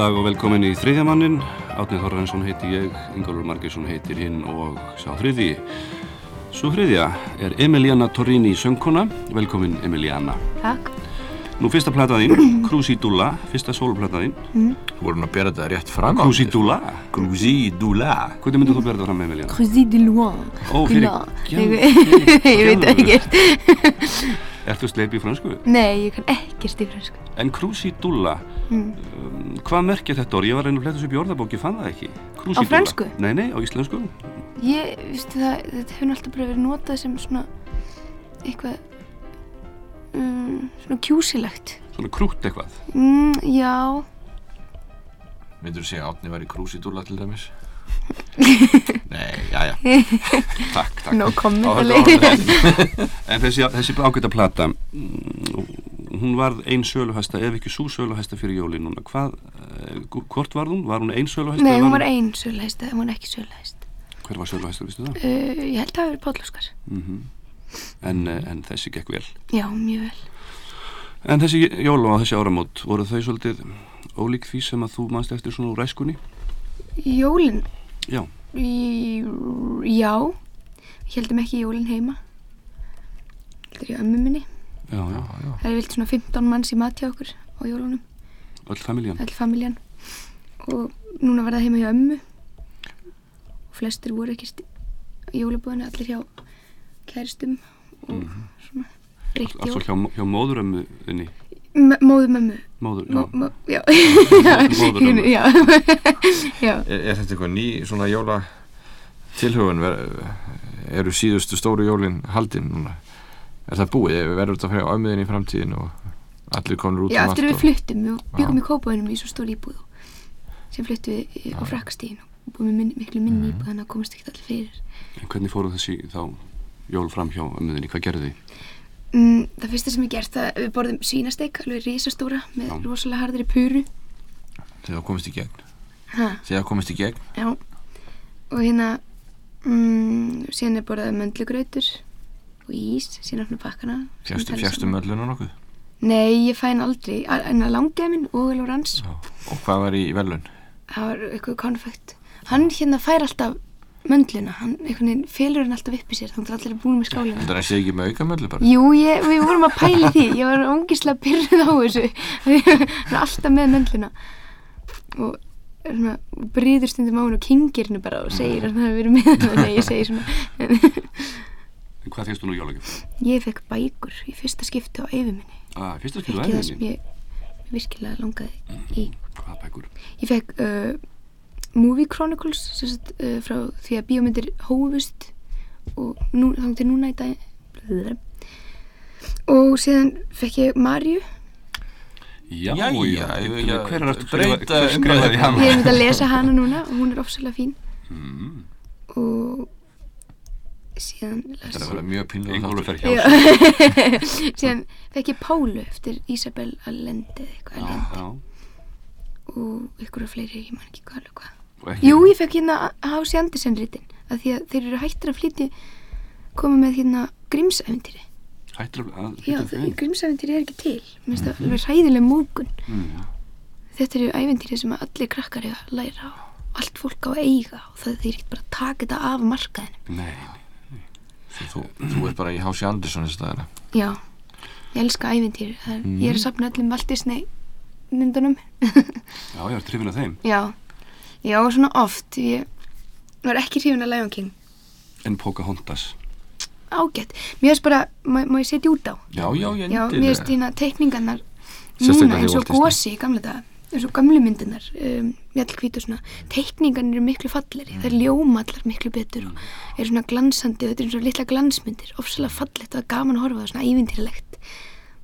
dag og velkomin í þriðjamannin. Átnið Þorrensson heiti ég, Ingólfur Margesson heitir hinn og sá þriðji. Svo þriðja er Emiliana Torrini söngkona. Velkomin Emiliana. Takk. Nú fyrsta plataðinn, Crucidula, fyrsta soloplataðinn. voru nú að bera þetta rétt fram á Crucidula. Crucidula Hvernig myndir þú bera þetta fram, Emiliana? Cruzy de loin. Ó, fyrir-. Já, Ég veit ekki. Ertu sleip í fransku? Nei, ég kann ekkert í fransku. En Crucidula, Mm. Um, hvað merkir þetta orð? Ég var að reyna að fletta þessu upp í orðabók, ég fann það ekki. Crucidula. frönsku? Nei, nei, á íslensku. Ég, vistu það, þetta hefur alltaf bara verið notað sem svona eitthvað um, svona kjúsilegt. Svona krútt eitthvað. Mm, já, Myndur þú segja að Átni var í Crucidula til dæmis? Nei, já, já Takk, takk Á, þetta var- En þessi, þessi ágæta plata, mm, hún varð ein söluhæsta, ef ekki svo söluhæsta fyrir jólin núna. Hvað, eh, hvort var hún? Var hún ein söluhæsta? Nei, hún var ein sölhæsta, hún var ekki sölhæst. Hver var söluhæsta, vistu það? Uh, ég held að það verið Pállóskar. Mm en, eh, en þessi gekk vel. Já, mjög vel. En þessi jól og þessi áramót, voru þau svolítið ólík því sem að þú manst eftir svona úr ræskunni? Jólin, Já. í, já, heldum ekki jólin heima. Heldur ég ömmu minni. Já, já, Það er vilt svona 15 manns í mat hjá okkur á jólunum, öll familjan. all familjan. Og núna var það heima hjá ömmu. Og flestir voru ekki í jólabúðinu, allir hjá kæristum og svona reykt Allt svo jól. hjá, hjá móðurömmu þinni. M- Móðu mömmu. Móður, já. Mó, já. Móðurömmu. já. já. er, er þetta eitthvað ný svona jóla tilhugun eru síðustu stóru jólin haldin núna er það búið, verður þetta fyrir ámiðin í framtíðin og allir konur út Já, um eftir allt við fluttum, við byggum í Kópaunum í svo stóri íbúð sem fluttum við á frakkastíðin og búum við minni, miklu minni Mhm. íbúð þannig að komast ekki allir fyrir. En hvernig fóru þessi þá jól fram hjá ömmuðinni? Hvað gerðu þið? Mm, það fyrsta sem ég gert það við borðum svínasteik, alveg risastóra með Já. rosalega harðri puru. þegar það komist í gegn Ha, þegar komist í gegn já. Og hérna, mm, síðan er borðað möndlugrautur og ís, síðan opna pakkana. sem fjæstu, tala fjæstu saman. möllun og nokkuð? Nei, ég fæ hann aldrei, en að langaði minn og Lórans, Já. og hvað var í velun það var eitthvað konfekt. Hann hérna fær alltaf möndluna, hann einhvern veginn felur hann alltaf upp í sér, þannig að allir er búin með skálina. það sé ekki með auka möllu bara? Jú, ég, við vorum að pæli því, ég var ógislega pyrrið á þessu, hann er alltaf með möndluna. Og er brýður stundum á hann og kingir henni bara og segir að hann hafi verið með hann, nei, ég segi svona, hvað fyrstu nú jólagjöf? ég fekk bækur í fyrsta skipti á eyfi minni, Ah, fyrsta skilu ekki það sem æfinni. ég virkilega langaði í. Hvað bækur? Ég fekk uh, Movie Chronicles sem sagt, uh, frá því að bíómyndir hófust og nú, þá til núna í dag og síðan fekk ég Marju Já, já, ég- ég- hver er að breyta hana? ég er myndið að lesa hana núna og hún er ofsalega fín Mm, og síðan þetta er las að vera mjög sér. síðan fekk ég Pálu eftir Isabel Allende og ykkur af fleiri, ég man ekki hvað alveg hvað. Jú, ég fekk hérna H.C. Andersen rítin að því að þeir eru hættir að flytja koma með hérna grímsæventýri Hættir að- að Já, hitta þeim. grímsæventýri er ekki til. Mér finnst það alveg hræðileg mógun Mm, Þetta eru æventýri sem að allir krakkar eiga að læra á. Allt fólk á að eiga og það þeir ekki bara að taka þetta af markaðinu Nei, þú, þú ert bara í H.C. Anderson þessi staðina Já, ég elska æventýri er, Mhm. Ég er að sapna öllum Walt Disney myndunum. Já, ég er trefin af þeim. Já, já, svona oft. Ég var ekki hrifin að Lion King. En Pocahontas. ágætt. Mér finnst bara, má, má ég setja út á? Já, já, ég já, mér finnst hérna teikningarnar núna eins og gósi í gamla daga eins og gamlu myndirnar um, mjallkvít og svona teikningarnir eru miklu falleri Mm. það er ljóma allar miklu betur og eru svona glansandi og þetta eru svona litla glansmyndir ofsalega fallegt og gaman að horfa það svona ævintýralegt.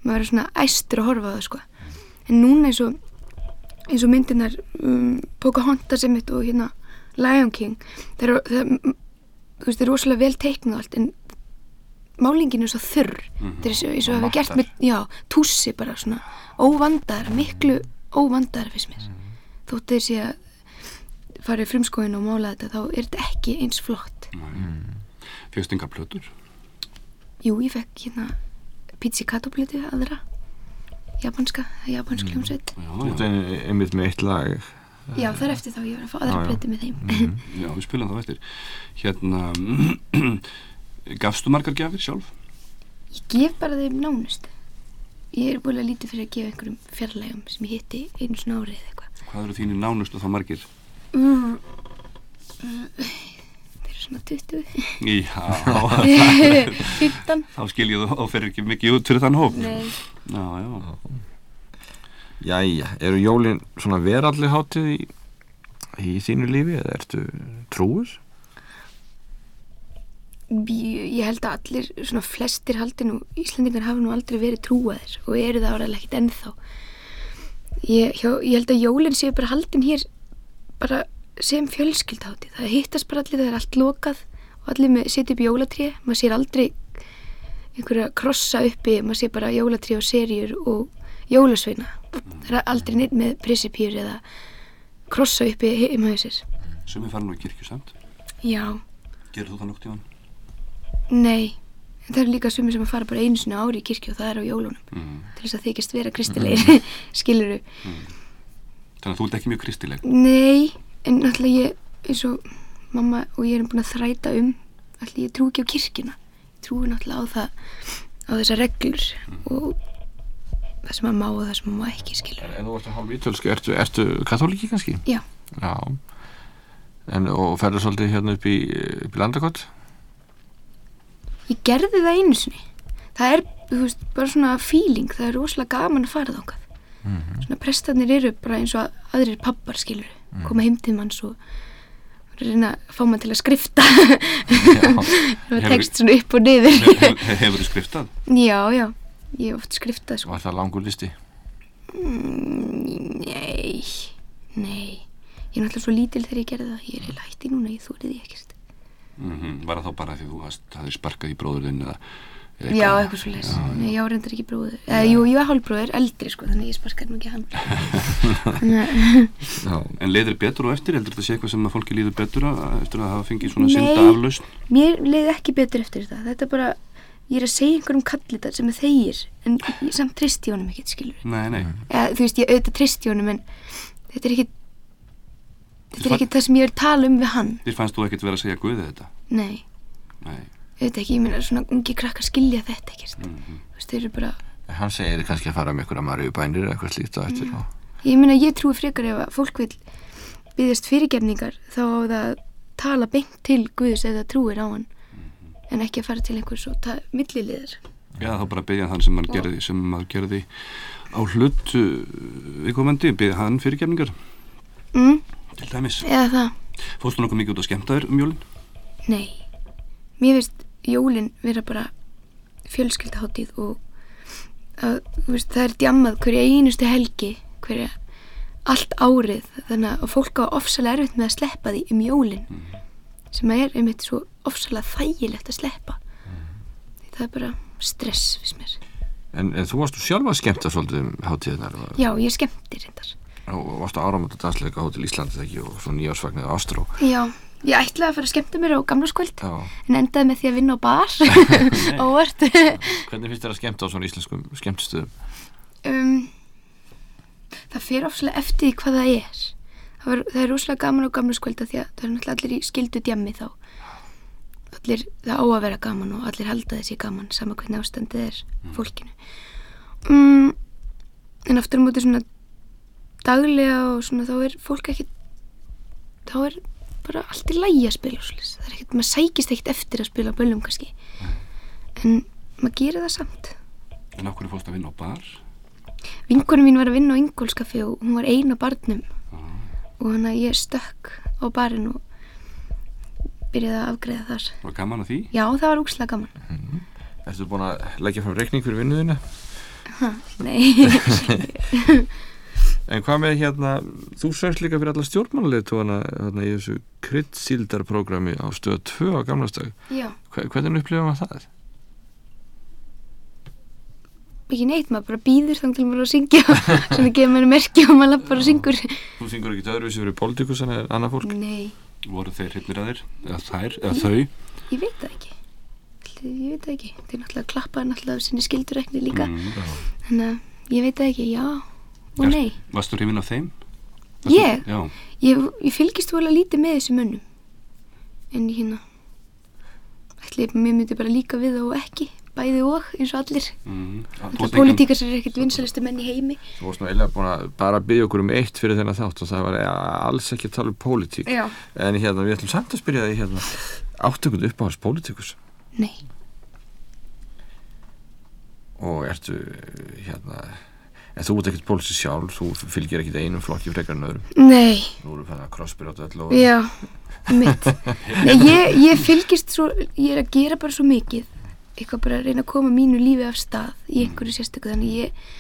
Maður verður svona æstur að horfa það sko. En núna eins og eins og myndirnar um, Pocahontas einmitt og hérna Lion King það eru það, þú veist, það er rosalega vel teiknað allt en málingin er svo þurr. Þetta er eins og- eins og Og hafa gert með já, tússi bara svona óvandaðar, miklu óvandaðar fyrst mér. Þótt þeir sé að farið frumskóin og mála þetta þá er þetta ekki eins flott. Fjöxt enga plötur. jú, ég fekk hérna pizzicato plötu aðra. Japanska, japansk hljómsveit. Já, Þetta já, er einmitt með eitt lag. Já, þar eftir þá ég var að fá aðra plötu með þeim. Já, við spilum það eftir. Hérna, gafstu margar gjafir sjálf? ég gef bara þeim nánust ég er búin að lítið fyrir að gefa einhverjum fjarlægum sem ég hitti einu svona árið eða eitthvað Hvað eru þínir nánustu þá margir? Mm. Mm. þeir eru svona 20 Já, 15 þá skil ég þú og fer ekki mikið út fyrir þann hóp. Nei. Já, já. Jæja, eru jólin svona veralli hátíð í, í þínu lífi eða ertu trúur? Ég, held að allir, svona flestir haldi nú, Íslandingar hafa nú aldrei verið trúaðir og eru það áraðlega ekkert ennþá. Ég, hjá, ég held að jólinn séu bara haldin hér bara sem fjölskyldhátti það hittast bara allir, það er allt lokað og allir með setja upp jólatré. Maður sér aldrei einhverja krossa uppi, maður sér bara jólatré og serjur og jólasveina. Það er aldrei neitt með pressipýr eða krossa uppi heima hjá sér. Sumi fara nú í kirkju samt. já, Gerðu þú það nokt í hann? Nei, en það eru líka sumir sem að fara bara einu á ári í kirkju og það er á jólunum Mm. til þess að þykist vera kristilegir, skiluru. Þannig að þú ert ekki mjög kristileg. Nei, en náttúrulega ég, eins og mamma og ég erum búin að þræta um, náttúrulega ég trú ekki á kirkjuna. Ég trúi náttúrulega á það, á þessar reglur og það sem að má og það sem að má ekki, skiluru. En þú ert að hálf ítölsku, ertu, ertu katholiki kannski? Já, Já. En, og ferður svolítið hérna upp í, upp í landakott? Ég gerði það einu sinni. Það er, þú veist, bara svona feeling, það er rosalega gaman að fara þákað. Svona prestarnir eru bara eins og aðrir pappar, skiluru, koma heim til manns og reyna að fá mann til að skrifta. Var text svona upp og niður. Hefur þú skriftað? já, já, ég hef oft skriftað sko. Var það langur listi? Mm, nei. Nei, ég er náttúrulega svo lítil þegar ég gerði það. Ég er hætti núna, ég þúrið því ekkert Mm Var það þá bara því þú hafði sparkað í bróður þinn eða eða já, eitthvað svo leys, nei, ég árendar ekki bróður eða, jú, ég var hálfbróður, eldri sko þannig að ég sparkaði ekki hann að Já. En leiðir betur og eftir, heldur þetta sé eitthvað sem að fólki líður betur að, eftir að hafa fengið svona Nei. synda aflausn? mér leiði ekki betur eftir þetta þetta er bara, ég er að segja einhverjum kallita sem er þegir, en samt tristi honum ekkert, skilur Nei, nei. eða, þú veist, ég auðvitað tristi honum en þetta er þetta er ekki það sem ég er að tala um við hann. Þér fannst þú ekkert vera að segja Guði þetta? nei, Nei. auðvitað ekki, ég meina svona ungi krakkar skilja þetta ekkert. Mm þú veist, þeir eru bara Hann segir kannski að fara með að marju bænir eða eitthvað slíkt á eftir og... ég meina, ég trúi frekar ef að fólk vil byggðast fyrirgefningar þá á það að tala beint til Guðs eða trúir á hann. En ekki að fara til einhvers og ta- milliliðar. Já, þá bara byggja þann sem maður gerði, sem maður gerði á hlut uh, viðkomandi, byggja hann fyrirgefningar, mm, til dæmis. eða það Fórstu nokkuð mikið út að skemmta þér um jólinn? Nei, mér finnst jólin vera bara fjölskyldaháttíð og að, þú veist, það er djammað hverja einustu helgi, hverja allt árið, þannig að fólk á ofsalega erfitt með að sleppa því um jólin sem er einmitt svo ofsalega þægilegt að sleppa því það er bara stress fyrst mér. en, en þú varstu sjálf að skemmta svolítið um hátíðinar Já, ég skemmti reyndar. Og varstu áramönda dansleika á Hótel Ísland þegar ekki og svo nýjársvagnið Ástró Já, ég ætlaði að fara að skemmta mér á gamlarskvöld Já. en endaði með því að vinna á bar óvart. Hvernig finnst þér að skemmta á svona íslenskum skemmtistöðum? um, það fer ofslega eftir því hvað það er það, var, það er rosalega gaman á gamla skvölda því að það er náttúrulega allir í skildu djammi þá allir, það á að vera gaman og allir halda þessi gaman sama hvernig ástandið er fólkinu um, en aftur á móti svona daglega og svona þá er fólk ekki þá er bara allt í lægi að spila það er ekkert, maður sækist ekkert eftir að spila á böllum kannski. En maður gerir það samt. En af hverju fórst að vinna á bar? vinkonum mín var að vinna á Ingólskaffi og hún var eina barnum. Og hann að ég stökk á barinn og byrjaði að afgreða þar. Var gaman að því? já, það var úkslega gaman. Ertu búin að leggja fram reikning fyrir vinnuðina? nei, En hvað með hérna, þú sérst líka fyrir alla stjórnmánulegtóðana hérna, í þessu kryddsíldarprogrammi á stöða 2 á gamlastag. já, Hvernig upplifum maður það? ekki neitt maður bara býður þannig til maður er að syngja svona gefur maður merki og maður lappar og syngur Þú syngur ekki öðruvísi fyrir politikusan eða annað fólk? nei, Voru þeir hryfnir að þér? Eða þær? Eða þau? ég veit það ekki ég veit það ekki, þeir náttúrulega klappaði náttúrulega sinni skildurekni líka Mm. þannig að ég veit það ekki, já og nei Varstu hrifin af þeim? Ég? Já. ég, ég fylgist þú alveg lítið með þessu mönnum en hérna ætli mér myndi bara líka við og ekki bæði og eins og allir Mm. Þú Það varst pólitíkar sem er ekkert vinsalistu menn í heimi Þú varst nú eiginlega búin að bara byggja okkur um eitt fyrir þennan þátt og það var alls ekki að tala um pólitík. Já. En hérna, við ætlum samt að spyrja þig hérna, áttu ykkur uppáhalds pólitíkus Nei, og ertu hérna, en þú ert ekkert pólitík sjálf, þú fylgir ekkert einum flokki frekar en öðrum. nei, Nú erum við fann að crossbyrja öll og... já, mitt Nei, ég, ég fylgist svo ég er að gera bara svo mikið. Eitthvað bara að reyna að koma mínu lífi af stað í einhverju sérstöku. Þannig ég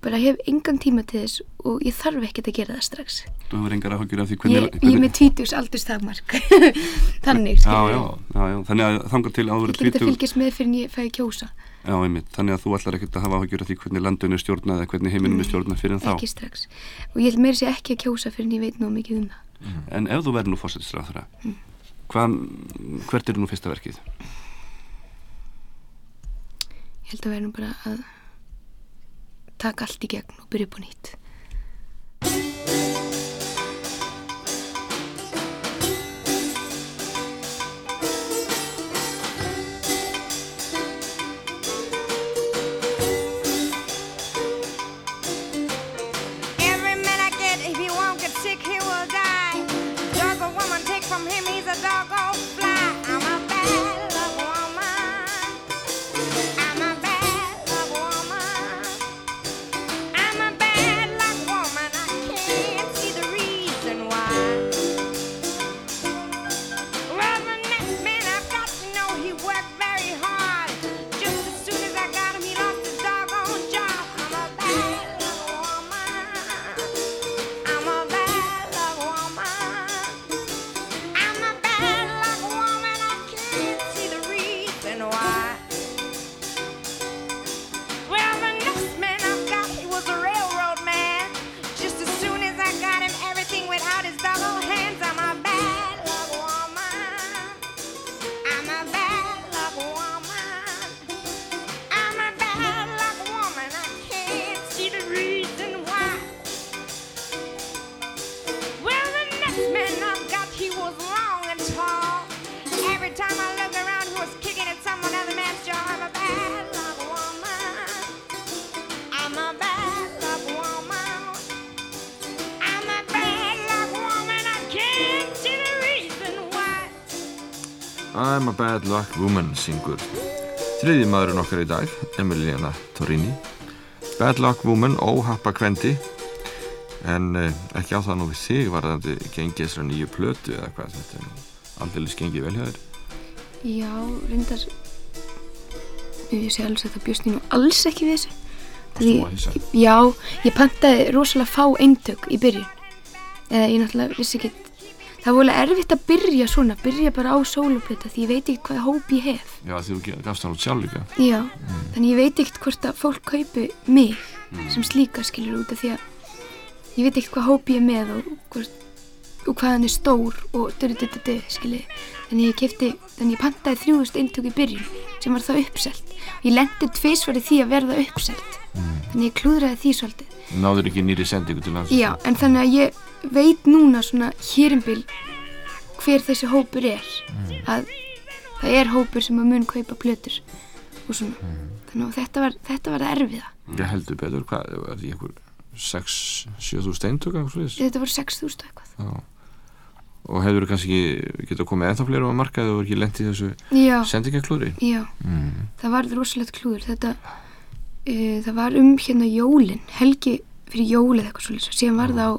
bara hef engan tíma til þess og ég þarf ekkert að gera það strax. Þú hefur engar áhugjur af því ég, hvernig... ég er með tvítugs aldurstakmark. Þannig, Já, skilur já, já, já, þannig að þangar til áður ég get að fylgjast með fyrir en ég fæði kjósa Já, einmitt, þannig að þú ætlar ekkert að hafa áhugjur af því hvernig landun er stjórnað eða hvernig heiminum er stjórnað fyrir en þá. ekki strax. Og ég held meira sér ekki að kjósa fyrir en ég veit nú mikið um það. En ef þú verður nú fórsettisráðara, hvað, hvert er nú fyrsta verkið? ég held að vera nú bara að taka allt í gegn og byrja upp á nýtt him, he's a doggone I'm a bad luck woman syngur. Þriði maðurinn okkar í dag, Emiliana Torini Bad luck woman, óhappa kvendi. En eh, ekki á það nú við þig varðandi gengið þessara nýju plötu eða hvað þetta er nú aldeilis gengið vel hjá þér. Já, reyndar ég sé alls að það bjóst ég nú alls ekki við þessu. Að hissa. Já, ég pantaði rosalega fá eintök í byrjun. Eða ég náttúrulega vissi ekki það alveg erfitt að byrja svona byrja bara á sóluplöta því ég veit ekki hvað hóp ég hef. Já, því þú gafst hann út sjálf líka. Já, þannig ég veit ekkert hvort að fólk kaupi mig sem slíka skilur út af því að ég veit ekkert hvað hóp ég er með og, hvort, og hvað hann er stór og dörru skilur þannig ég kefti, þannig ég pantaði þrjúðust eintök í byrjun sem var þá uppselt. Og ég lendi tvisvar í því að verða uppselt. Þannig ég klúðraði því svolítið. Náður ekki nýri sendingu til lands Já, en þannig að ég veit núna svona hérimbil hver þessi hópur er. Að það er hópur sem að mun kaupa plötur og svona. Þannig að þetta var, þetta var það erfiða. Ég heldur betur, hvað, er því einhver 6-7 þú steintök eitthvað svo þetta voru 6.000 og eitthvað. Já. Og hefur kannski ekki getað komið ennþá fleiri á markaði og ekki lent í þessu já, sendingaklúri já, mm. það var rosalegt klúður. Þetta, uh, það var um hérna jólin, helgi fyrir jólið eitthvað svolítið, síðan var það á,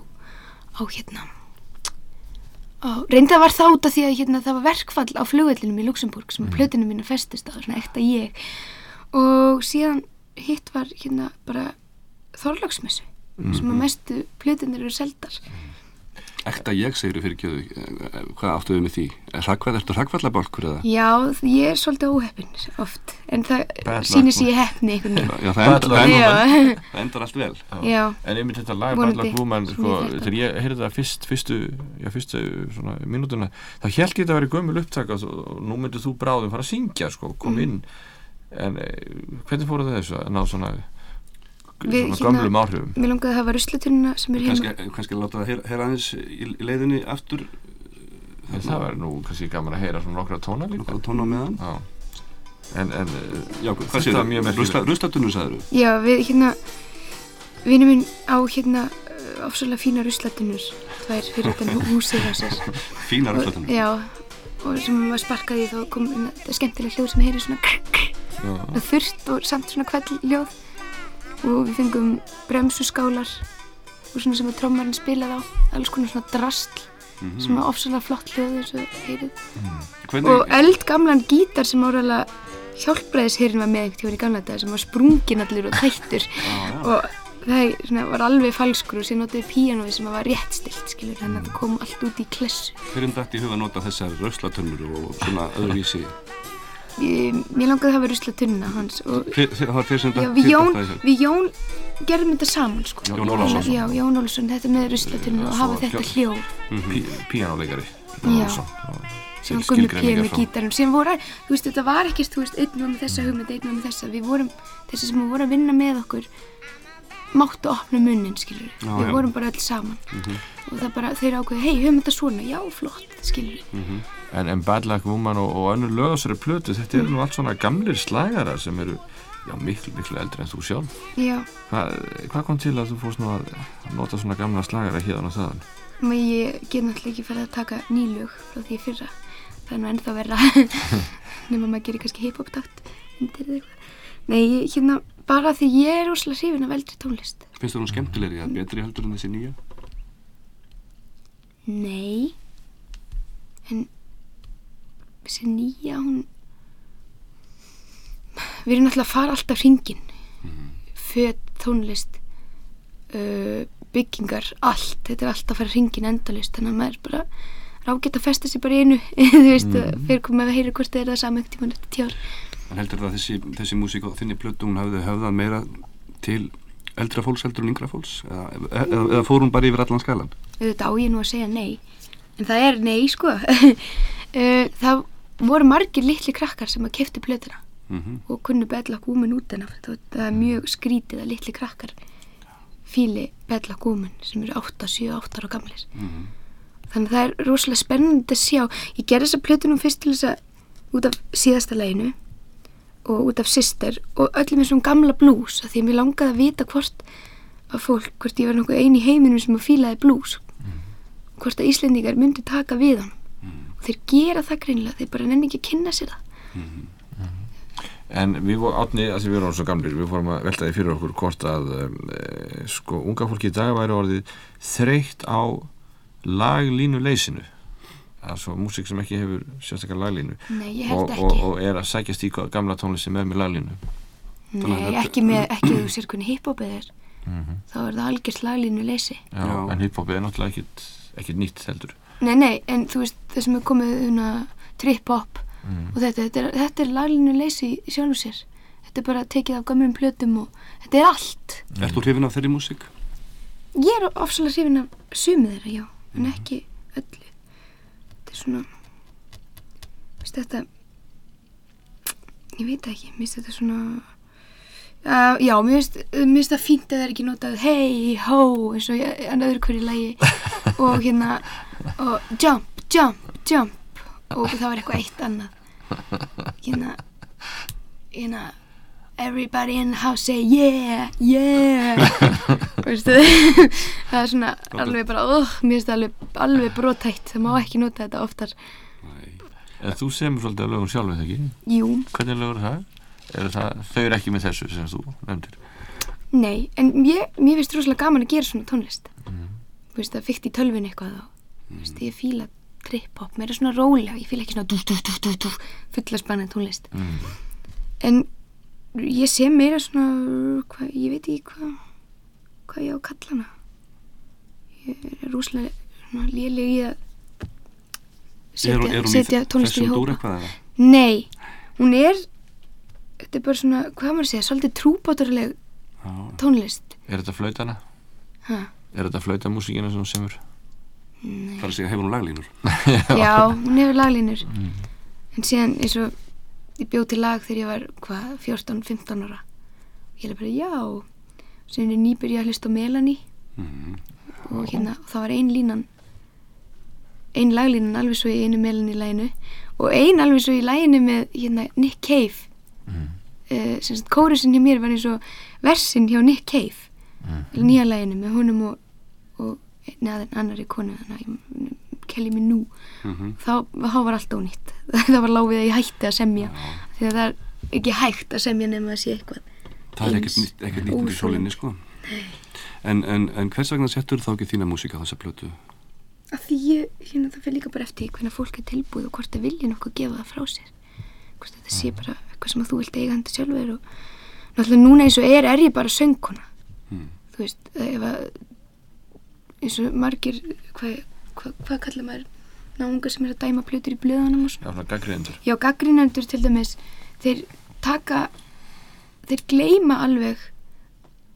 á hérna. Á, reynda var það út af því að hérna, það var verkfall á flugvellinum í Luxemburg sem mm. plötinu mínu festist á, svona ekta ég. Og síðan hitt var hérna bara þorlagsmessu sem að mestu plötinir eru seldar Ekta ég segir fyrir kjöðu, hvað áttu við með því? Er hrakvæð, ertu hrakvæðlabálkur eða? Já, ég er svolítið óheppin oft, en það sýnir sér ég heppni einhvern veginn. Já, það endar, það Já, endar, það endar allt vel. já, En einmitt þetta lag Sem sko, þegar ég heyrði það fyrst, fyrstu já, fyrstu svona mínútuna þá held ég þetta að vera gömul upptaka og, og nú myndir þú bráðum fara að syngja sko, kom Mm. inn en e, hvernig fóru það þessu að ná svona, Við, hérna- gömlum áhrifum mér langaði að hafa ruslatunna sem er Kannski, heima. kannski láta það heyra- heyra aðeins í, í leiðinni aftur en það var nú kannski gaman að heyra svona nokkra tóna líka nokkra tóna meðan. Já. en, en e, Já, hvað séu það? Ruslatunum sagður þú? Já, við hérna, vinur minn á hérna uh, ofsalega fína ruslatunur, tvær fyrir utan húsið á sér. Fína ruslatunum. Já, og sem maður sparkaði í þá kom hérna, þetta skemmtilega hljóð sem heyri svona krr, krr, já, og þurrt og samt svona kveld hljóð og við fengum bremsuskálar og svona sem að trommarinn spilaði á. Alls konar svona drastl sem var ofsalega flott hljóð eins og heyrið. Hvernig, og eldgamlan gítar sem áraðlega hjálpræðishyrinn var með einhvern tíma í gamla dag sem var sprungin allir og þættur og það svona, var alveg falskur og sér notaði píanói sem var rétt stilt skilur þannig að það kom allt út í klessu. Hverjum dætt í huga að nota þessar ruslatunur og svona öðruvísi? Mér langaði að hafa rusla tunna hans við, Jón, við Jón gerðum þetta saman sko. Jón Ólafsson. já, Jón Ólafsson, þetta með rusla tunna og hafa þetta hljó- hljóð. Pí, píanoleikari Já. sem gummi píu með gítarum sem voru, þú veist, þetta var ekkert þú veist, einn var með þessa hugmynd, einn var með þessa. Við vorum, þessi sem voru að vinna með okkur máttu opna munnin skilur Já, við já. vorum bara öll saman. Og það bara, þeir ákveði, hei, höfum þetta svona. Já, flott, skilur En, en Bad Luck Woman og, og önnur þessari plötu, þetta eru nú allt svona gamlir slagarar sem eru já, miklu, miklu eldri en þú sjálf. já, Hvað hva kom til að þú fórst nú að nota svona gamla slagara hérna og þaðan? ég get náttúrulega ekki farið að taka nýlög frá því í fyrra það er nú ennþá verra nema maður gerir kannski hip-hop takt undir eða eitthvað nei, hérna, bara því ég er úrslega hrifin af eldri tónlist Finnst það nú skemmtilegri, er betri heldur en þessi nýja? Nei En þessi nýja hún Við erum náttúrulega að fara alltaf hringin Föt, tónlist uh, Byggingar Allt, þetta er alltaf að fara hringin endalist Þannig að maður er bara rágætt að festa sig bara í einu Þú veist, mm. fyrir komið að heyra hvort það er það sama ekkert tíma eftir tjár En heldur það að þessi, þessi músík og þinni plötu hún hafði höfðað meira til eldra fólks heldur en yngra fólks? Eða, eða, eða fór hún bara yfir allan skalan? auðvitað á ég nú að segja nei en það er nei sko. Uh, það voru margir litli krakkar sem að keftu plötuna Mm og kunnu Bedlock Woman út en það það er mjög skrítið að litli krakkar fíli Bedlock Woman sem eru 8, 7, 8 ára gamlir. Þannig að það er rosalega spennandi að sjá. Ég gerði þessa plötunum fyrst til þess að út af síðasta leginu og út af Sister og öllum þessum gamla blues að því að mér langaði að vita hvort að fólk, hvort ég var nokkuð eini í heiminum sem að fílaði blues hvort að Íslendingar myndi taka við hann og þeir gera það greinlega, þeir bara nenni ekki að kynna sér það. En við vorum átni, að því við vorum svo gamlir, við fórum að velta því fyrir okkur hvort að e, sko, unga fólki í dag væri orðið þreytt á laglínu leysinu. Það er svo músík sem ekki hefur sérstaklega laglínu. Nei, ég og, held og, ekki. og er að sækjast í gamla tónlisti með með laglínu. Að Nei, ekki með, ekki þú sér hvernig hiphopið er. Þá er það algjörst laglínu leysi Já, Já. en hiphopið er náttúrulega ekkit, ekkit nýtt heldur. Nei, nei, en þú veist, það sem er komið una, trip-hop og þetta, þetta er, þetta er laglínu leysi í sjálfu sér. Þetta er bara tekið af gömum plötum og þetta er allt. Ert þú hrifin af þeirri músík? Ég er ofsalega hrifin af sumið þeirra, já en ekki öllu. Þetta er svona veist þetta ég veit ekki, mér finnst þetta svona uh, já, mér finnst það fínt að það er ekki notað hey, ho, eins og en öðru hverju lagi. Og hérna og jump, jump, jump. Og það var eitthvað eitt annað. Hérna hérna everybody in the house say yeah, yeah. Veistu? Það er svona alveg bara, oh, mér finnst það alveg, alveg brotætt, það má ekki nota þetta oftar. En þú semur svolítið af lögum sjálf, eða ekki? Jú, Hvernig lögur það? Er það? Þau eru ekki með þessu sem þú nefndir. nei, en ég, mér finnst rosalega gaman að gera svona tónlist Þú veist, það fyrkt í tölvin eitthvað og, þú veist, ég fíla trip-hop, mér er svona rólega, ég fíla ekki svona dú, dú, dú, dú, fulla spannandi tónlist En ég sé meira svona, hva, ég veit ekki hvað, hvað ég á að kalla hana Ég er rosalega léleg í að setja, setja tónlistur í hópa? Nei, hún er þetta er bara svona, hvað maður að segja svolítið trúbáturleg Já. tónlist Er þetta flautana? ha. Er þetta flautamúsíkina sem þú semur? Það er að segja, hefur hún laglínur? Já, hún hefur laglínur en síðan eins og ég bjóð til lag þegar ég var hvað, 14-15 ára ég er bara, já síðan er nýbyrja að hlusta á Melanie Mhm. og hérna, og það var ein línan ein laglínan alveg svo í einu Melanie læginu og ein alveg svo í læginu með hérna, Nick Cave mm. uh, sem sagt kórusin hjá mér var eins og versin hjá Nick Cave mm. nýja læginu með honum og, og neðan annari konu kelli mig nú Mhm. þá, þá var allt ónýtt það var láfið að ég hætti að semja því að það er ekki hægt að semja nema að sé eitthvað Það er ekkert nýtt, ekkert nýtt í óþolandi. sólinni, sko. En, en, en hvers vegna settur þá ekki þína músík á þessa plötu? að því ég, hérna það fyrir líka bara eftir hvernig fólk er tilbúið og hvort það vilja nokkuð gefa það frá sér hvort þetta sé bara eitthvað sem að þú vilt eiga handa sjálfur og náttúrulega núna eins og er er ég bara söngkona Hmm. þú veist, ef að eins og margir hvað, hvað, hvað kallar maður náungar sem er að dæma plötur í blöðunum og svona Já, gaggrindur. Já, gaggrínendur til dæmis þeir taka þeir gleyma alveg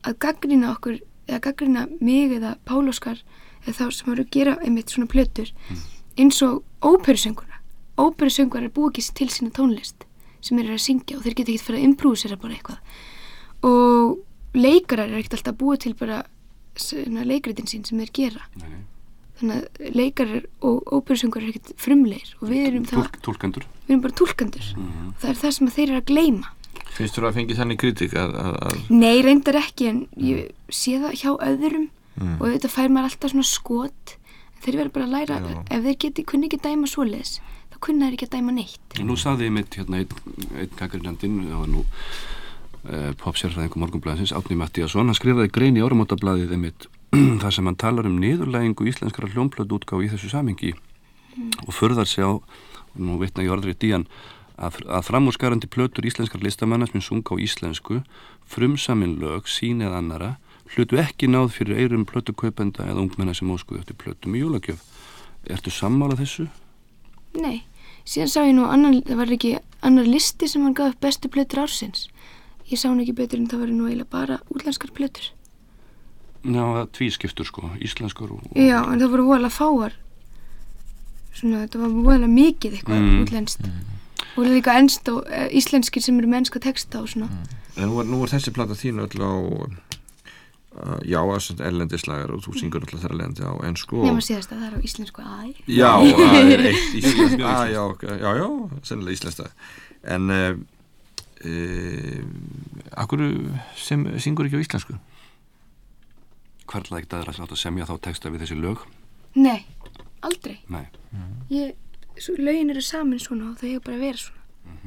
að gaggrína okkur eða gaggrína mig eða Pál Óskar eða þá sem eru að gera einmitt svona plötur eins og óperusönguna óperusöngur er búið ekki til sína tónlist sem eru að syngja og þeir geta ekkert fyrir að imprúsera bara eitthvað. Og leikarar er ekkert alltaf búið til bara svona leikritin sín sem þeir gera. Nei, þannig að leikarar og óperusöngur er ekkert frumleir og við erum það Túlk, túlkandur? við erum bara túlkandur og það er það sem þeir eru að gleyma. Finnst þú að fengi þannig kritik að, að, að nei, reyndar ekki en ég sé það hjá öðrum og þetta fær maður alltaf svona skot. En þeir verður bara að læra Já. ef þeir geti, kunni ekki dæma svoleiðis þá kunna þeir ekki að dæma neitt Nú saði ég mitt hérna einn, gaggrinandinn, það var nú uh, popsérfræðingu morgunblæðisins, Átni Mattíasson, hann skrifaði grein í áramótablaðið einmitt þar sem hann talar um niðurlægingu íslenskara hljómblöð útgáð í þessu samingi og förðar sig á, og nú vitna ég orðrið díjan, að, að framúrskarandi plötur íslenskar listamanna sem sunga á íslensku, frumsamin lög, sín eða annara, hlutu ekki náð fyrir eirum plötukaupenda eða ungmenna sem óskuðu eftir plötum í jólagjöf. Ertu sammála þessu? Nei, síðan sá ég nú annan, það var ekki annar listi sem hann gaf bestu plötur ársins. Ég sá hann ekki betur en það var nú eiginlega bara útlenskar plötur. Já, það tvískiptur sko, íslenskur og... já, en það voru voðalega fáar. Svona, þetta var voðalega mikið eitthvað Mm. útlenskt. Og líka ennst og íslenskir sem eru mennska texta og svona? En nú er, nú er þessi plata þín öll á uh, já, þessum erlendislagar og þú syngur alltaf þar erlendi á ensku og... nema síðast að það er á íslensku æ Já, það er eitt íslenskt. ah, já, já, já, sennilega íslenskt En uh, uh, Akkur sem syngur ekki á íslensku? Hvernig ekkert aðra að láta semja þá texta við þessi lög? nei, aldrei. Nei. ég, svo, lögin eru saman svona og þau hefur bara að vera svona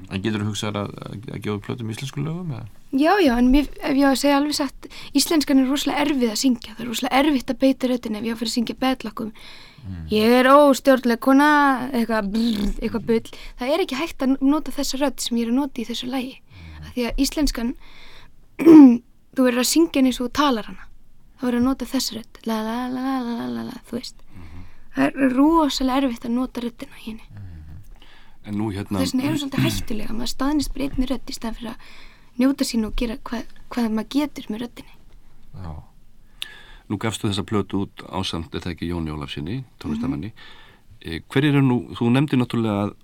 En getur þú hugsað að, að, að gefa plötum íslensku lögum? Eða? Já, já, en mér, ef ég á að segja alveg satt íslenskan er rosalega erfið að syngja. Það er rosalega erfitt að beita röddin ef ég á fyrir að syngja betlakkum ég er óstjórnlega kona eitthvað brr, eitthvað bull. Það er ekki hægt að nota þessa rödd sem ég er að nota í þessu lægi af því að íslenskan þú verður að syngja henni svo talar hana. Þá verður að nota þessa rödd. La la la la la la la þú veist. Það er rosalega erfitt að nota röddina í henni En nú hérna... þess vegna er hún svolítið hættulega maður staðnist bara einni rödd í staðan fyrir að njóta sín og gera hvað, hvað maður getur með röddinni Já. Nú gafstu þessa plötu út ásamt, eða ekki Jóni Ólafsinni, tónlistamanni. Mm hver er nú, þú nefndi náttúrulega að,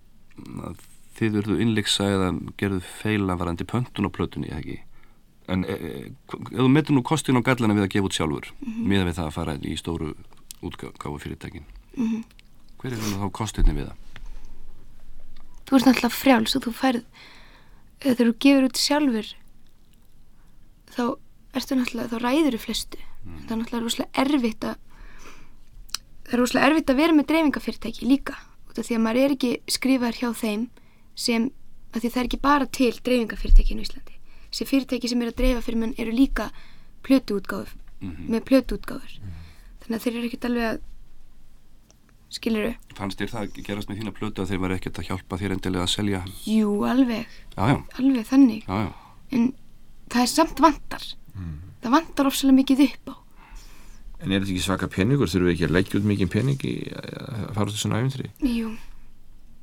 að þið verðu innleiksa eða gerðu feila varandi pöntun á plötunni, eða ekki? En e, e, þú metur nú kostin og gallana við að gefa út sjálfur, mm við það að fara í stóru útgáfu fyrirtækin. Mhm. Hver er nú þá kostinni við það? Þú ert náttúrulega frjáls og þú færð þegar þú gefur út sjálfur þá ertu náttúrulega þá ræður þú flestu. Það er náttúrulega rosalega erfitt að það er rosalega erfitt að vera með dreifingafyrirtæki líka út af því að maður er ekki skrifaður hjá þeim sem, af því að það er ekki bara til dreifingafyrirtæki í Íslandi. Þessi fyrirtæki sem eru að dreifa fyrir mann eru líka plötuútgáður með plötuútgáður þannig að þeir eru ekkert alveg að skilur Fannst þér það gerast með þína plötu að þeir var ekkert að hjálpa þér endilega að selja jú, alveg, Já, já, alveg þannig já, já. en það er samt vantar það vantar ofsalega mikið upp á En er þetta ekki svaka peningur? Þurfum við ekki að leggja út mikið pening í að fara út svona æfintri? Jú,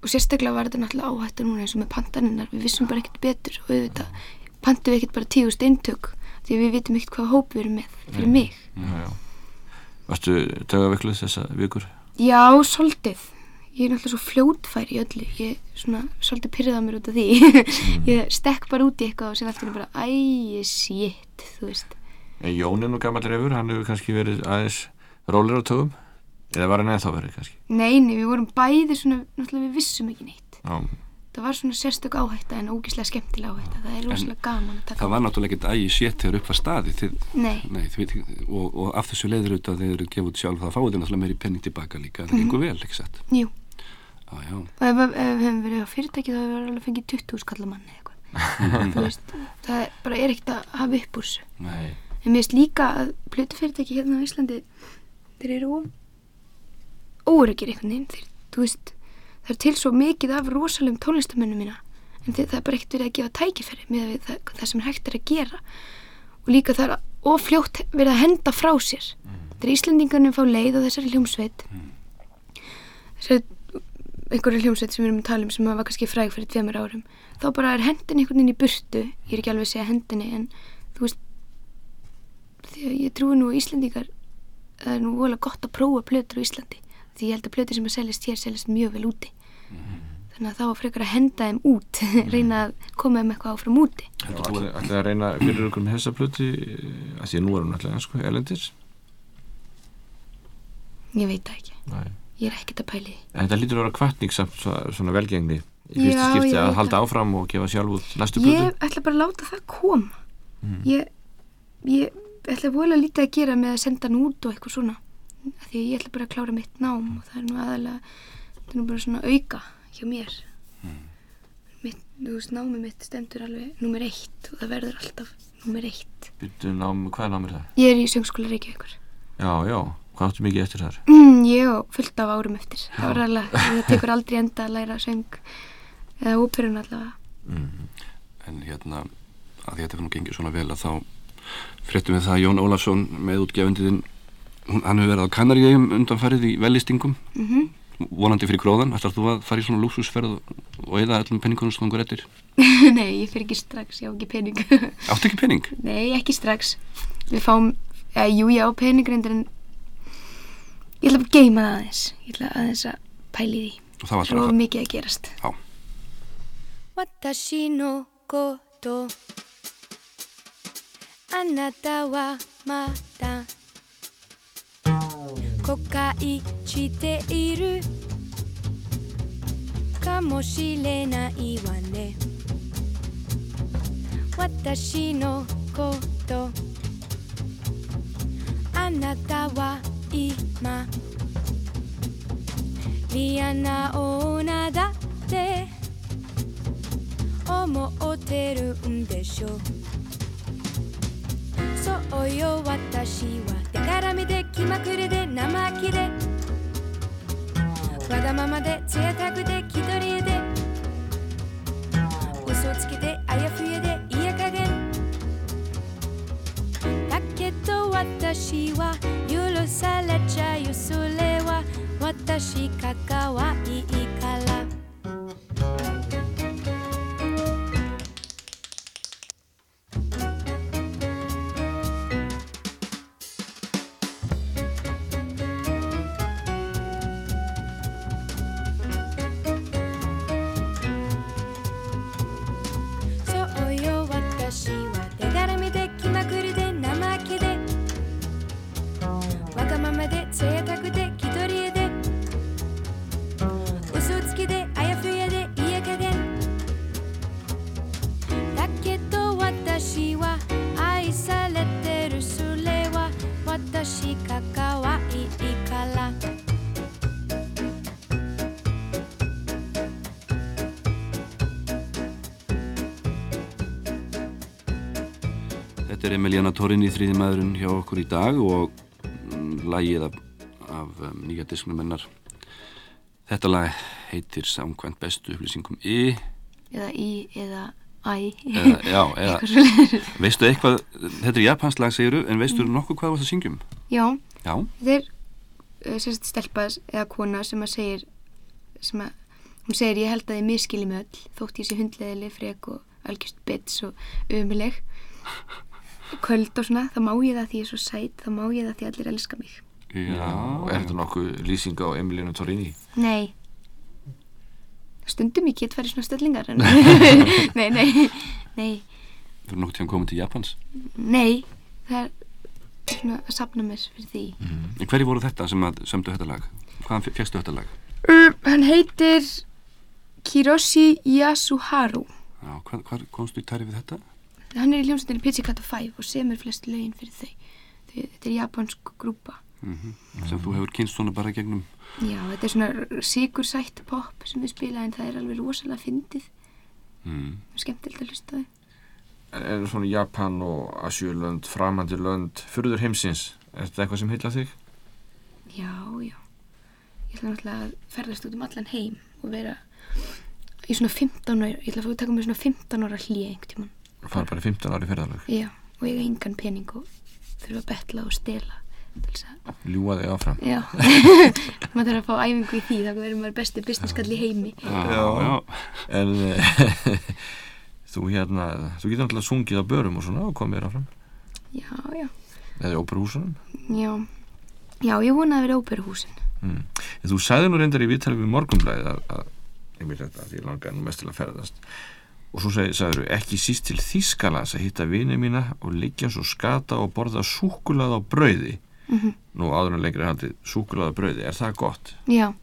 og sérstaklega var þetta náttúrulega áhættu núna eins og með pantaninnar, við vissum bara ekkert betur og auðvitað pantum við ekkert bara tígust eintök því við vitum ekkert hvað hóp við erum með fyrir mig. Já, já. Varstu dögaveikluð þessa vikur? Já, svolítið. Ég er náttúrulega svo fljótfær í öllu, ég er svona svolítið pyrrið á mér út af því. ég stekk bara út í eitthvað og sér einu bara, æ, shit, þú veist. En Jón er nú gammal reyfur, hann hefur kannski verið aðeins rólir á tögum eða var hann eða verið kannski Nei, nei, við vorum bæði svona, náttúrulega við vissum ekki neitt. Já, Það var svona sérstök áhætta en ógislega skemmtilega áhætta. Það er rosalega gaman að taka Það var náttúrulega ekkert ægi sétt þegar upp var staði þið, Nei, nei, þið, og, og af þessu leiður auðvitað þegar þið út sjálf það fáið náttúrulega meiri penning tilbaka líka það gengur vel, ekki sett jú. Já, Og ef, við hefum verið á fyrirtæki þá hefur við alveg fengið 20 skalla manni eða eitthvað. Þú veist, það er bara er ekkert að hafa upp úr þessu. En mér finnst líka að plötufyrirtæki hérna á Íslandi, þeir eru óryggir einhvern veginn. Það er til svo mikið af rosalegum tónlistamönnum mína. En það er bara ekkert verið að gefa tækifæri með það, það sem hægt er að gera. Og líka það er ofljótt verið að henda frá sér. Þegar Íslandingarnir fá leið á þessari hljómsveit, þessari einhverju hljómsveit sem við erum að tala um sem var kannski fræg fyrir tveimur árum þá bara er hendin einhvern veginn í burtu ég er ekki alveg að segja hendinni en þú veist því að ég trúi nú Íslandingar það er nú voðalega gott að prófa plötur á Íslandi því ég held að plötur sem að seljast hér seljast mjög vel úti. Þannig að þá frekar að henda þeim út reyna að koma þeim eitthvað áfram úti. Að ætlaði að reyna fyrir okkur með þessa plöti að því að nú er hún alltaf sko, elendis ég veit það ekki, Nei. ég er ekkert að pæli því. En þetta lítur að vera kvartning samt svo- svona velgengni í fyrsta Já, skipti að halda það. áfram og gefa sjálf út næstu plötu. Ég ætla bara að láta það koma. Ég, ég ætla voðalega lítið að gera með að senda hann út og eitthvað svona af því að ég ætla bara að klára mitt nám og það er nú aðalega þetta er nú bara svona auka hjá mér. Mitt, þú veist, námið mitt stendur alveg nummer eitt og það verður alltaf nummer eitt. Byrju nám, hvað er það? ég er í söngskóla Reykjavíkur. Já, já, hvað áttu mikið eftir þar? mm, ég á fullt af árum eftir. Það var alveg, það tekur aldrei enda að læra söng eða óperun allavega. En hérna að þetta nú gengið svona vel að þá fréttum við það að Jón Ólafsson með útgefundiðin hann hefur verið á Kanaríum undanfarið í velistingum mm -hmm. vonandi fyrir gróðan ætlar þú að fara í svona lúksusferð og eða allum penningunum sem þú hengur eftir? Nei, ég fyrir ekki strax, ég á ekki penning Áttu ekki penning? Nei, ekki strax. Við fáum, eða, jú, ég á penning reyndir en ég ætla að geima það aðeins. Ég ætla aðeins að pæli því. Og það var alltaf það mikið að gerast. Já. Watashi no koto. Anata wa mata. 後悔している。かもしれないわね。私のこと。あなたは今。嫌な女だって。思ってるんでしょ。そうよ私は手からみで気まくりで生気で。わがままで贅沢で気取りで。嘘つきであやふやで嫌加減だけど私は許されちゃうそれは私が可愛いか Emiliana Torrini þriði maðurinn hjá okkur í dag og mm, lagið af, af um, nýja disknum hennar. Þetta lag heitir Samkvæmt bestu upplýsingum Y eða í, eða æ. Eða, já, eða, veistu eitthvað, þetta er japansk lag segiru, en veistu nokkuð hvað þú varst að syngjum? já, Já, þetta er uh, sérst stelpa eða kona sem að segir sem að hún segir ég held að þið miskili mig öll þótt ég sé hundleðileg, frek og algjörst bits og ömuleg köld og svona, þá má ég það því ég er svo sæt þá má ég það því allir elska mig já, Og er þetta nokkuð lýsing á Emiliana Torrini? nei stundum ég get farið svona stellingar en nei, nei, nei Þú eru nokkuð tíðan komið til Japans. nei, það er svona að sapna mér fyrir því En hverju voru þetta sem að sömdu þetta lag? Hvaðan fegstu þetta lag? uh, hann heitir Kiroshi Yasuharu Já, hvað, hvað komstu í tæri við þetta? Hann er í hljómsveitinni Pizzicato 5 og semur flest lögin fyrir þau. Þau- þetta er japansk grúpa. Sem þú hefur kynst svona bara gegnum já, þetta er svona sigursætt pop sem við spila en það er alveg rosalega fyndið. Mm. skemmtilegt að hlusta En er svona Japan og Asjölönd, framandi lönd, fyrður heimsins, er þetta eitthvað sem heila þig? já, já. Ég ætla náttúrulega að ferðast út um allan heim og vera í svona 15 ára ég ætla að fá að taka mér svona 15 ára hlýja einhvern tímann Er bara 15 ári ferðalög. já, og ég hef engan pening og þurfa að betla og stela að Ljúa þig áfram. Já, maður þarf að fá æfingu í því þá verður maður besti businesskall í heimi Já, já. En eh, þú hérna, þú getur náttúrulega sungið á börum og svona og komið þér áfram. Já, já, Eða í óperuhúsunum. já Já, ég vona að vera óperuhúsin Mm. En þú sagði nú reyndar í viðtalið við morgunblæðið að, að þetta að ég langaði nú mest til að ferðast og svo sagður ekki síst til Þýskalands að hitta vini mína og liggja svo skata og borða súkulað á brauði. Mhm. nú áður en lengri haldið súkulað á brauði, er það gott? Já,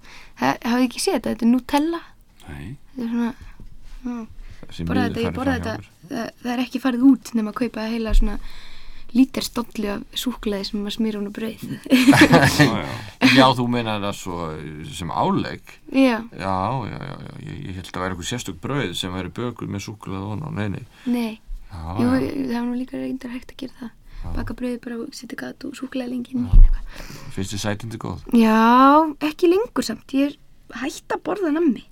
ha- hafið ekki séð þetta, þetta er Nutella. Nei, Þetta er svona, Þessi borða þetta, ég borða þetta það, það er ekki farið út nema að kaupa heila svona lítir stolli af súklaði sem maður smýr hún á brauð. Já, já. Já, þú meina það svo eh, sem álegg? Já, Já, já, já, ég, ég held að það væri eitthvað sérstök brauð sem væri bökuð með súkulað og ná, nei, nei. Nei. Já, Jú, það var nú líka reyndar hægt að gera það. Baka brauði bara og setja gat og súklaði lengi inn í eitthvað. Finnst þið sætindi góð? Já, ekki lengur samt. Ég er hægt að borða nammi.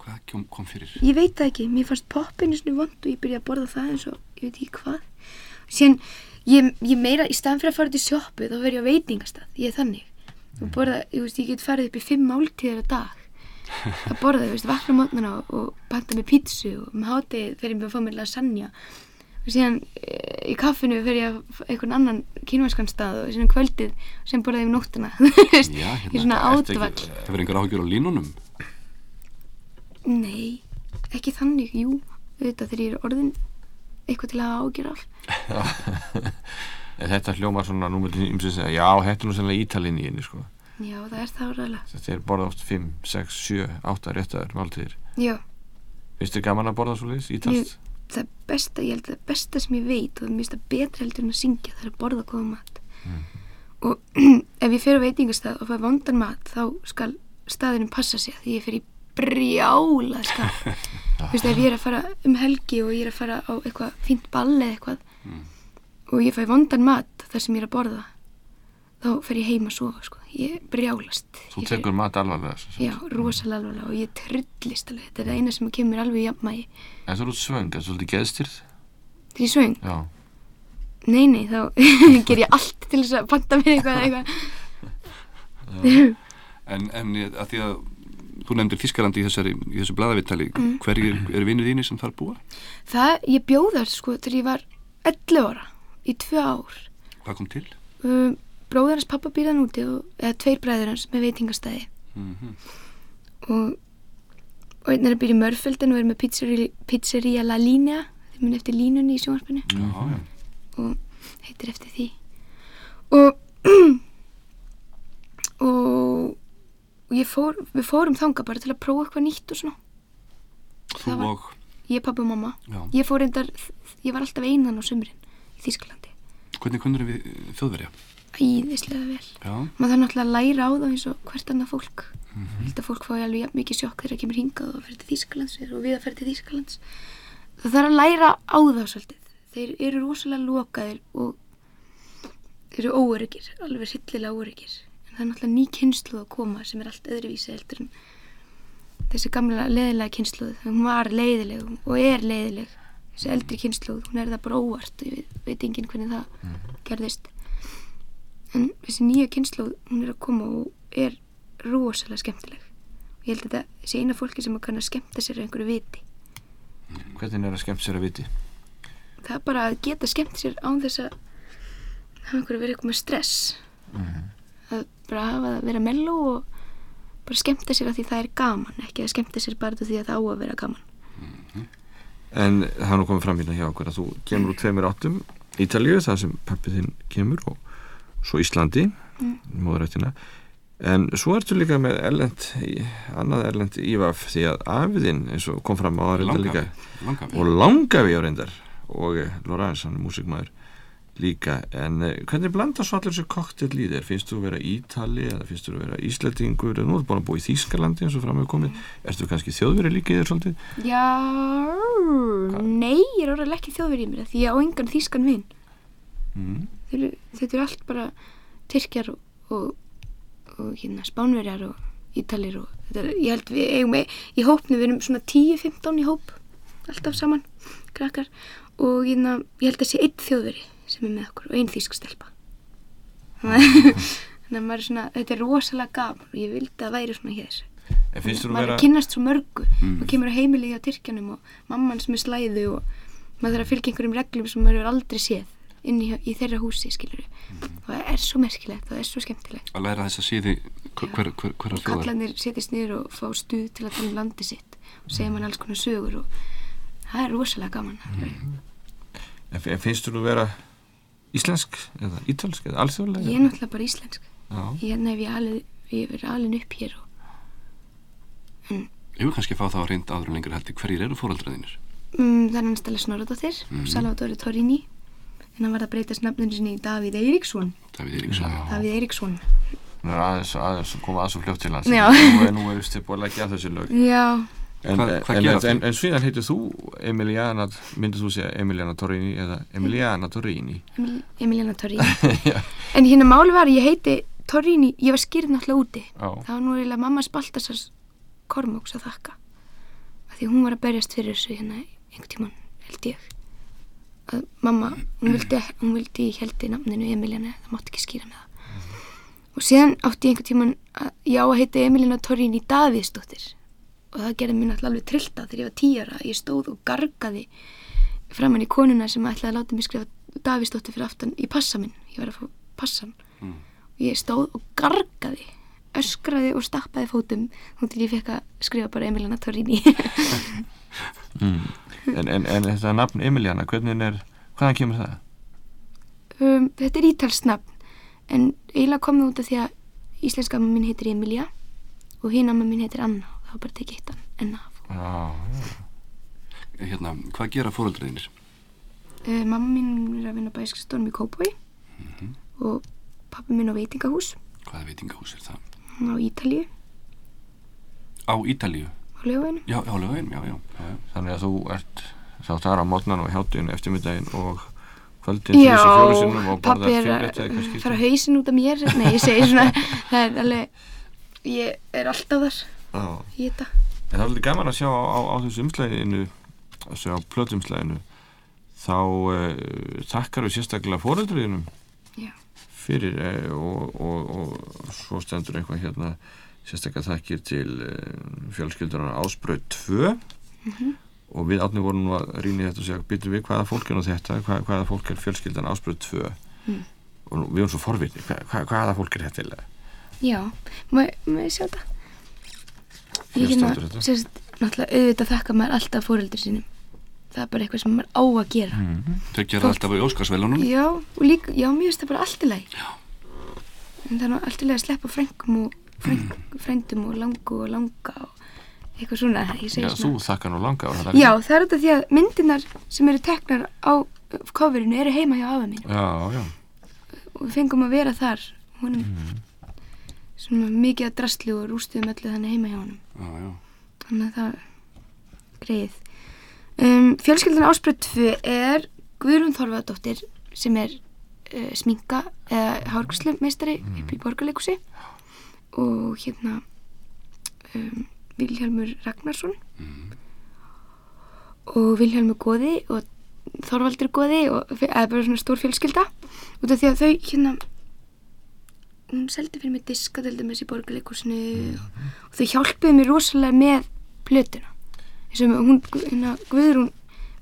Hvað kom, kom fyrir? Ég veit það ekki, mér fannst poppinu svona vond og ég byrjaði að borða það eins og ég veit ekki hvað Síðan, ég, ég meira, í staðan fyrir að fara til sjoppu þá verð ég á veitingastað, ég er þannig. Og borða, ég veist, ég get farið upp í fimm máltíðar á dag. Að borða, ég veist, vakna mótnana og, panta með pítsu og með hátið fer ég með að fá mér lasagna. Og síðan e, í kaffinu fer ég að einhvern annan kínvæskan stað og síðan um kvöldið og síðan borðaði ég um veist, Já, ég hérna, er svona átvall Hefur einhver áhugjur á línunum? Nei, ekki þannig, jú, auðvitað þegar ég er orðin eitthvað til að af. En þetta hljómar svona númur ímsins að já, þetta er nú sannlega ítalinn í henni sko. Já, það er það ræðilega. Þetta er borða oft 5, 6, 7, 8 réttaður máltíðir. Já, Finnst þið gaman að borða svo liðs, ítalst? það besta, ég held að það besta sem ég veit og það mista betra heldur en að syngja það er að borða góða mat. Og ef ég fer á veitingastað og fæ vondan mat þá skal staðurinn passa sig því ég fer í brjála skap. Þú veist, ef ég er að fara um helgi og ég er að fara á eitthvað fínt ball eða eitthvað og ég fæ vondan mat þar sem ég er að borða þá fer ég heim að sofa, sko. Ég brjálast. Þú tekur mat alvarlega. Já, rosalega alvarlega og ég trillist alveg. Þetta er það eina sem kemur alveg í jafnmægi. En þú eru svöng, er svolítið geðstyrð? Þegar ég söng, Já. nei, nei, þá ger ég allt til þess að panta mér eitthvað eitthvað. En, en að því að þú nefndir Þískalandi í, þessari, í þessu blaðavittali Mm. hverjir eru vinnur þínir sem þar búa? Það, ég bjóð þar sko þegar ég var 11 ára, í tvö ár. Hvað kom til? Um, bróðar hans pappa býrðan úti og, eða tveir bræður hans með veitingastæði Mm og, og einn er að byrja í Mörfeldin og er með pizzeria, pizzeria La Linea, þið mun eftir línunni í sjónvarpinu. Já, já. og heitir eftir því og og og fór, við fórum þanga bara til að prófa eitthvað nýtt og svona. Þú var- og, ég, pappi og mamma, já. ég fór reyndar ég var alltaf einan á sumrin í Þísklandi Hvernig kunnur við þjóðverja? æðislega vel. Já, maður þarf náttúrulega að læra á það eins og hvert annað fólk. Mm -hmm. að fólk fái alveg jafn mikið sjokk þegar það kemur hingað og fer til Þísklands og við að fer til Þísklands það þarf að læra á það svolítið. Þeir eru rosalega lokaðir og eru óöryggir, alveg hryllilega óöryggir það er náttúrulega ný kynsluð að koma sem er allt öðruvísi heldur en þessi gamla leiðilega kynsluð hún var leiðileg og er leiðileg. Þessi eldri kynsluð, hún er það bara óvart. Ég veit, veit enginn hvernig það gerðist. En þessi nýja kynsluð hún er að koma og er rosalega skemmtileg. Og ég held að þetta sé eina fólki sem kann að skemmta sér einhverju viti. Hvernig er að skemmt sér að viti? það er bara að geta skemmt sér án þess að hafa einhverju verið eitthvað með stress að bara hafa að vera mello og bara skemmta sér að því það er gaman ekki að skemmta sér bara því að það á að vera gaman. En það er nú komið fram hérna hjá okkur að þú kemur úr tveimur áttum Ítalíu, það sem pappið þinn kemur og svo Íslandi mm. móðurættina. En svo ertu líka með erlend annað erlend ívaf því að afiðinn eins og kom fram á það reyndar líka og langafi á reyndar og Lorenz, hann er músikmaður líka, en eh, hvernig blandar svo allir þessu koktel í þér? Finnst þú að vera Ítali eða finnst þú að vera Íslandingur eða nú ertu búin að búa í Þýskalandi eins og fram hefur komið. Ertu kannski þjóðveri líka í þér svolítið? Já, nei, ég er orðað ekki þjóðverið í mér því ég á engan þýskan vin. Mm. Þetta eru allt bara Tyrkjar og, og, og hérna, Spánverjar og Ítalir og þetta er, ég held við eigum með, í hópnu við erum svona 10-15 í hóp alltaf saman, krakkar. Og hérna, ég held að sé einn þjóðveri sem er með okkur og einn þýsk stelpa. Þannig að maður er svona þetta er rosalega gaman og ég vildi að væri svona hér. Maður vera er að kynnast svo mörgu. Og kemur á heimilið á Tyrkjanum og mamman sem er slæðu og maður þarf að fylgja einhverjum reglum sem maður hefur aldrei séð inn í, í þeirra húsi, skilur það er svo merkilegt, það er svo skemmtilegt. Að læra þess að síði hver, hver, hver, og kallarnir setjast niður og fá stuð til að tala um landi sitt og segja mann alls konar sögur og það er rosalega gaman. Fi- en finnst þú að vera íslensk eða ítalsk eða alþjóðlega? ég er náttúrulega bara íslensk. Já. ég hérna hef ég alveg ég verið alveg upp hér og Ég vil kannski fá það á reynd áður en lengur heldur hverjir eru fóreldraðinir um, það er hann stæla Snorradóttir mm. Salvatore Torrini. En hann var að breytast nafninu sinni í Davíð Eiríksson. Davíð Eiríksson. Davíð Eiríksson. Nú er aðeins, aðeins að koma aðeins og fljótt til hans. Já. Nú er, nú er já, En, Hvað- hvað en, gera en, þau? en, en svíðan heitir þú Emiliana, myndir þú segja Emiliana Torrini eða Emiliana Torrini? Emil, Emiliana Torrini. En hérna máli var ég heiti Torrini ég var skýrð náttúrulega úti. Já. það var nú eiginlega mamma Spaltasars Kormóks að þakka. Af því hún var að berjast fyrir þessu hérna einhvern tímann held ég. Að mamma, hún vildi, hún vildi ég heldi nafninu Emiliana, það mátti ekki skýra með það. Og síðan átti ég einhvern tímann að ég á að heita Emiliana Torrini Davíðsdóttir og það gerði mér náttúrulega alveg trillta þegar ég var tíara ég stóð og gargaði framann í konuna sem ætlaði að láta mig skrifa Davíðsdóttir fyrir aftan í passa minn. Ég var að fá passan og ég stóð og gargaði öskraði og stappaði fótum þá til ég fekk að skrifa bara Emiliana Torrini. En, en, en þetta nafn Emiliana, hvernig er hvaðan kemur það? um, þetta er ítalsnafn en eiginlega kom það út af því að íslenska amma mín heitir Emilia og hinn amma mín heitir Anna var bara tekið eitt enna af Já, já. Hérna, hvað gera fóreldraðinir? uh, mamma mín er að vinna bæskastónum í Kópói og pappi mín á veitingahús Hvaða veitingahús er það? á Ítalíu Á Ítalíu? á lögveginum Já, já, lögum, já, já, já, já. Þannig að þú ert þá þar á mótnan og hjáttinu eftirmiddaginn og kvöldin og pappi er að fara hausin út af mér nei, ég segi svona það er alveg, ég er alltaf þar Já. Í þetta En það er alveg gaman að sjá á, á, á þessu umslæðinu að sjá plötumslæðinu þá uh, þakkar við sérstaklega fóreldriðinum Já. fyrir uh, og, og, og svo stendur eitthvað hérna sérstaklega þakkir til uh, fjölskyldunar Ásbröð 2 og við átni vorum nú að rýna þetta og segja byttu við hvaða fólk er þetta? Hvað, hvaða fólk er fjölskyldan Ásbröð 2 og nú, við erum svo forvitni hva, hva, hvaða fólk er þetta? Já, ég sjá þetta? Ég hérna, þetta. sérst, náttúrulega auðvitað þakka maður alltaf fóreldur sínum. Það er bara eitthvað sem maður á að gera. Þau gera Fólk- alltaf í Óskarsvelunum Já, og líka, já, mér finnst það bara allt í lagi. En það er allt í lagi að sleppa frængum og fræng, frændum og langu og langa og eitthvað svona, Já, þú svona. þakkar nú langa þetta Já, það er þetta því að myndirnar sem eru teknar á coverinu eru heima hjá afa mín já, já. og við fengum að vera þar honum svona mikið að drastli og rústuðum öllu þannig heima hjá já, þannig að það greið um, fjölskyldan áspröð 2 er Guðrún Þorfaðdóttir sem er uh, sminka eða hárgræslu meistari upp í borgarleikusi og hérna um, Vilhjálmur Ragnarsson. Og Vilhjálmur Góði og Þorvaldur Góði og eða bara svona stór fjölskylda. Út af því að þau hérna hún seldi fyrir mig diska til dæmis í borgarleikusinu og þau hjálpuðu mér rosalega með plötuna. Eins og hún, hérna, Guðrún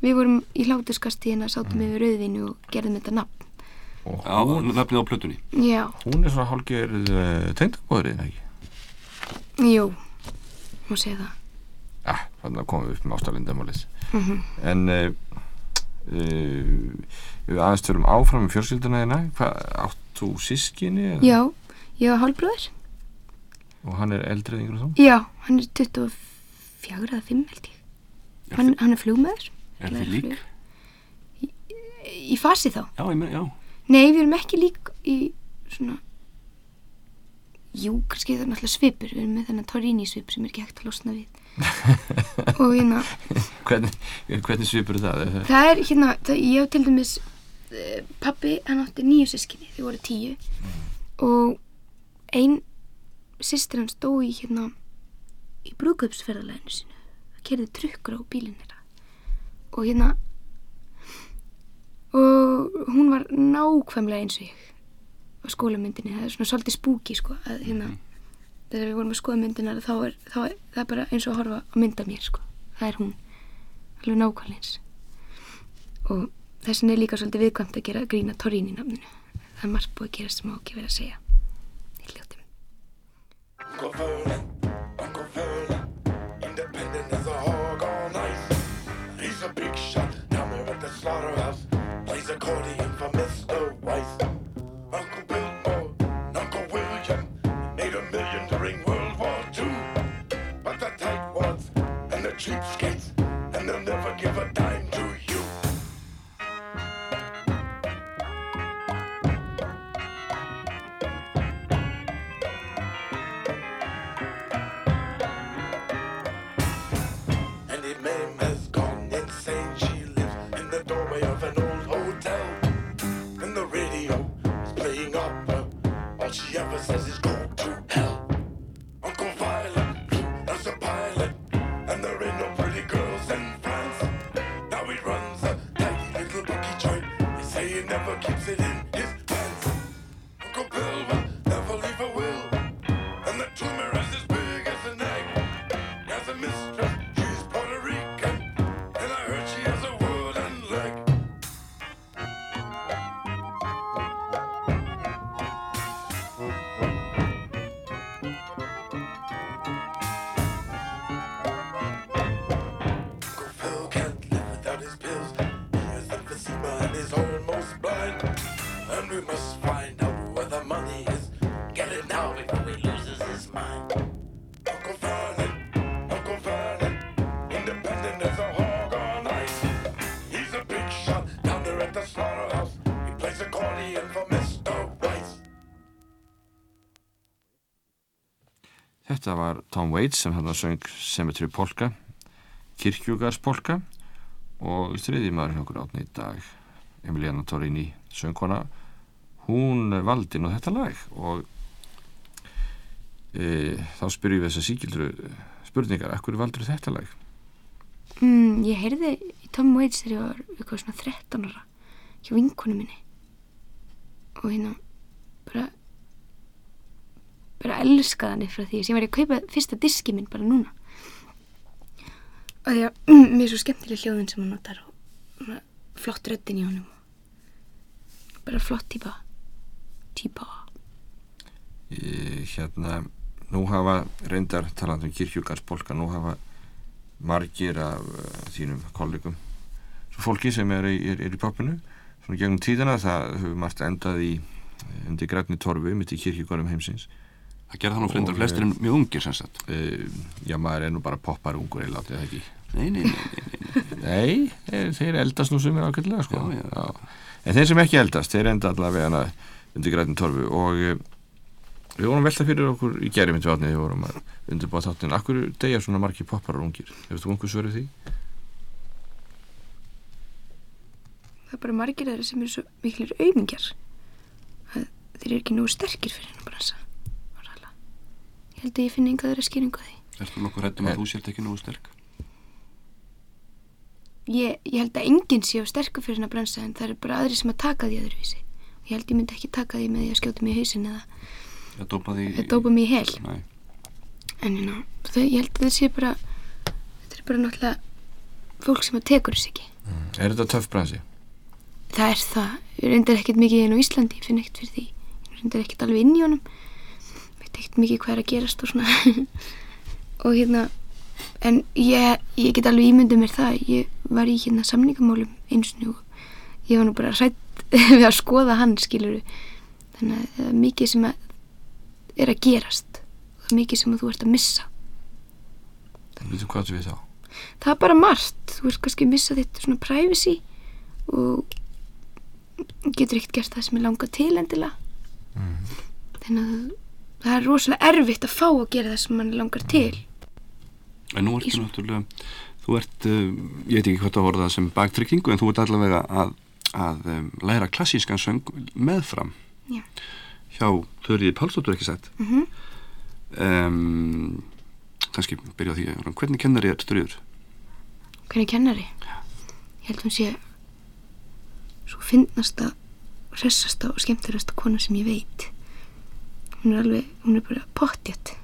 við vorum í hlátuskasti hérna sátum við rauðvinu og gerðum þetta nafn. Og Já, nafnið á plötunni. já, hún er svona hálfgerð uh, tengdabóður eða ekki? Jú má segja það. Ja, þannig að komum við upp með ástalindamálið Mhm. en uh, uh, við aðeins törum áfram með fjölskylduna þína hvað, átt þú sískinni eða? já, ég var hálfbróður og hann er eldrið yngur og þú já, hann er 24 eða 5 held ég hann, hann er flugmaður Er þið lík? í fasi þá Já, ég með, já. Nei, við erum ekki lík í svona Jú, kannski það er náttúrulega svipur Við erum með þennan Torini svip sem er ekki hægt að losna við Og hérna hvernig, hvernig svipur það? Það? Er hérna, það, ég hef til dæmis Pappi, hann átti nýju sískinni Þau voru tíu. Og ein systir hans dó í hérna Í brúðkaupsferðalæðinu sinu Það kerði trukkur á bílinn þeirra. Og hérna Og hún var nákvæmlega eins og ég á skólamyndinni, það er svona svolítið spúki sko, að hérna þegar við vorum að skoða myndinar þá er, þá er það er bara eins og að horfa á mynda mér sko. Það er hún, alveg nákvæmlega eins. Og þess vegna er líka svolítið viðkvæmt að gera grína Torín í nafninu. Það er margt búið að gera sem má ekki vera að segja. Í hljóttum Now before he loses his mind. Uncle Vernon, Uncle Vernon, independent as a hog on ice. He's a big shot down there at the slaughterhouse. He plays accordion for Mr. Weiss. Þetta var Tom Waits sem hann söng Cemetery Polka Kirkjugars Polka og þriði maður hjá okkur átni í dag Emiliana Torini söngkona hún valdi nú þetta lag og e, þá spyrjum við þess að síkildru spurningar, akkur valdur þetta lag? mm, Ég heyrði í Tom Waits þegar ég var eitthvað svona 13 ára hjá vinkonu minni. Og hérna bara bara elskaði hann frá því sem var ég að kaupa fyrsta diski minn bara núna. Og því að mér er svo skemmtileg hljóðin sem hann notar og flott röddin í honum. Bara flott típa típa. E, hérna nú hafa reyndar talandi um kirkjugars Polka nú hafa margir af uh, þínum kollegum svo fólki sem er, er, er í popinu svona gegnum tíðina það hefur margt endað í undir grænni torfu mitt í kirkjugarum heimsins Það nú frendar Og, flestir en mjög ungir sem sagt. uh, já maður er nú bara poppar ungur eða látið það ekki Nei, nei, nei, nei, nei. nei, þeir, þeir eldast nú sumir ákveðlega sko. En þeir sem ekki eldast, þeir enda allavega undir grænni torfu og við vorum að velta fyrir okkur í myndi vatnið, við vorum að undirbúa þáttin akkur degja svona margir poppar ungir hefur þú einhver svörið því? það er bara margir þeirra sem eru svo miklir aumingjar að þeir eru ekki nógu sterkir fyrir hennar bransa orðalega. ég held að ég finna einhvað þeirra skýringu á því Ertu nokkuð rættum að þú sért ekki nógu sterk? ég, ég held að enginn sé á sterkur fyrir hennar bransa en það eru bara aðri sem að taka því öðruvísi ég held ég myndi ekki taka því með því að skjóta mig í hausin eða, Ég dópa því... eða dópa mig í hel. Nei. en you know, þau, ég held að það sé bara þetta er bara náttúrulega fólk sem að tekur þess ekki. Er þetta töff bransi? það er það, ég reyndar ekkert mikið inn á Íslandi, ég finn ekkert fyrir því. Ég reyndar ekkert alveg inn í honum. Veit ekkert mikið hvað er að gerast og svona. Og hérna en ég, ég get alveg ímyndið mér það. Ég var í hérna samningamálum eins og ég var nú bara hrætt við að skoða hann skilur þannig að það mikið sem að er að gerast. Og það er mikið sem að þú ert að missa. Vitum hvað þú við þá? það er bara margt. Þú ert kannski að missa þitt svona privacy og getur ekkert gert það sem er langa til endilega. Þannig að það er rosalega erfitt að fá að gera það sem mann langar til. En nú ertu náttúrulega, þú ert, uh, ég veit ekki hvað það voru það sem baktrykkingu, en þú ert allavega að, að um, læra klassískan söng meðfram. Já. Hjá Þurriði Pálsdóttur ekki sett. Mhm. um, kannski byrja á því, Jón, hvernig kennari er Þurriður? hvernig kennari ég held hún sé svo finnasta hressasta og skemmtilegasta kona sem ég veit hún er alveg, hún er bara pottjætt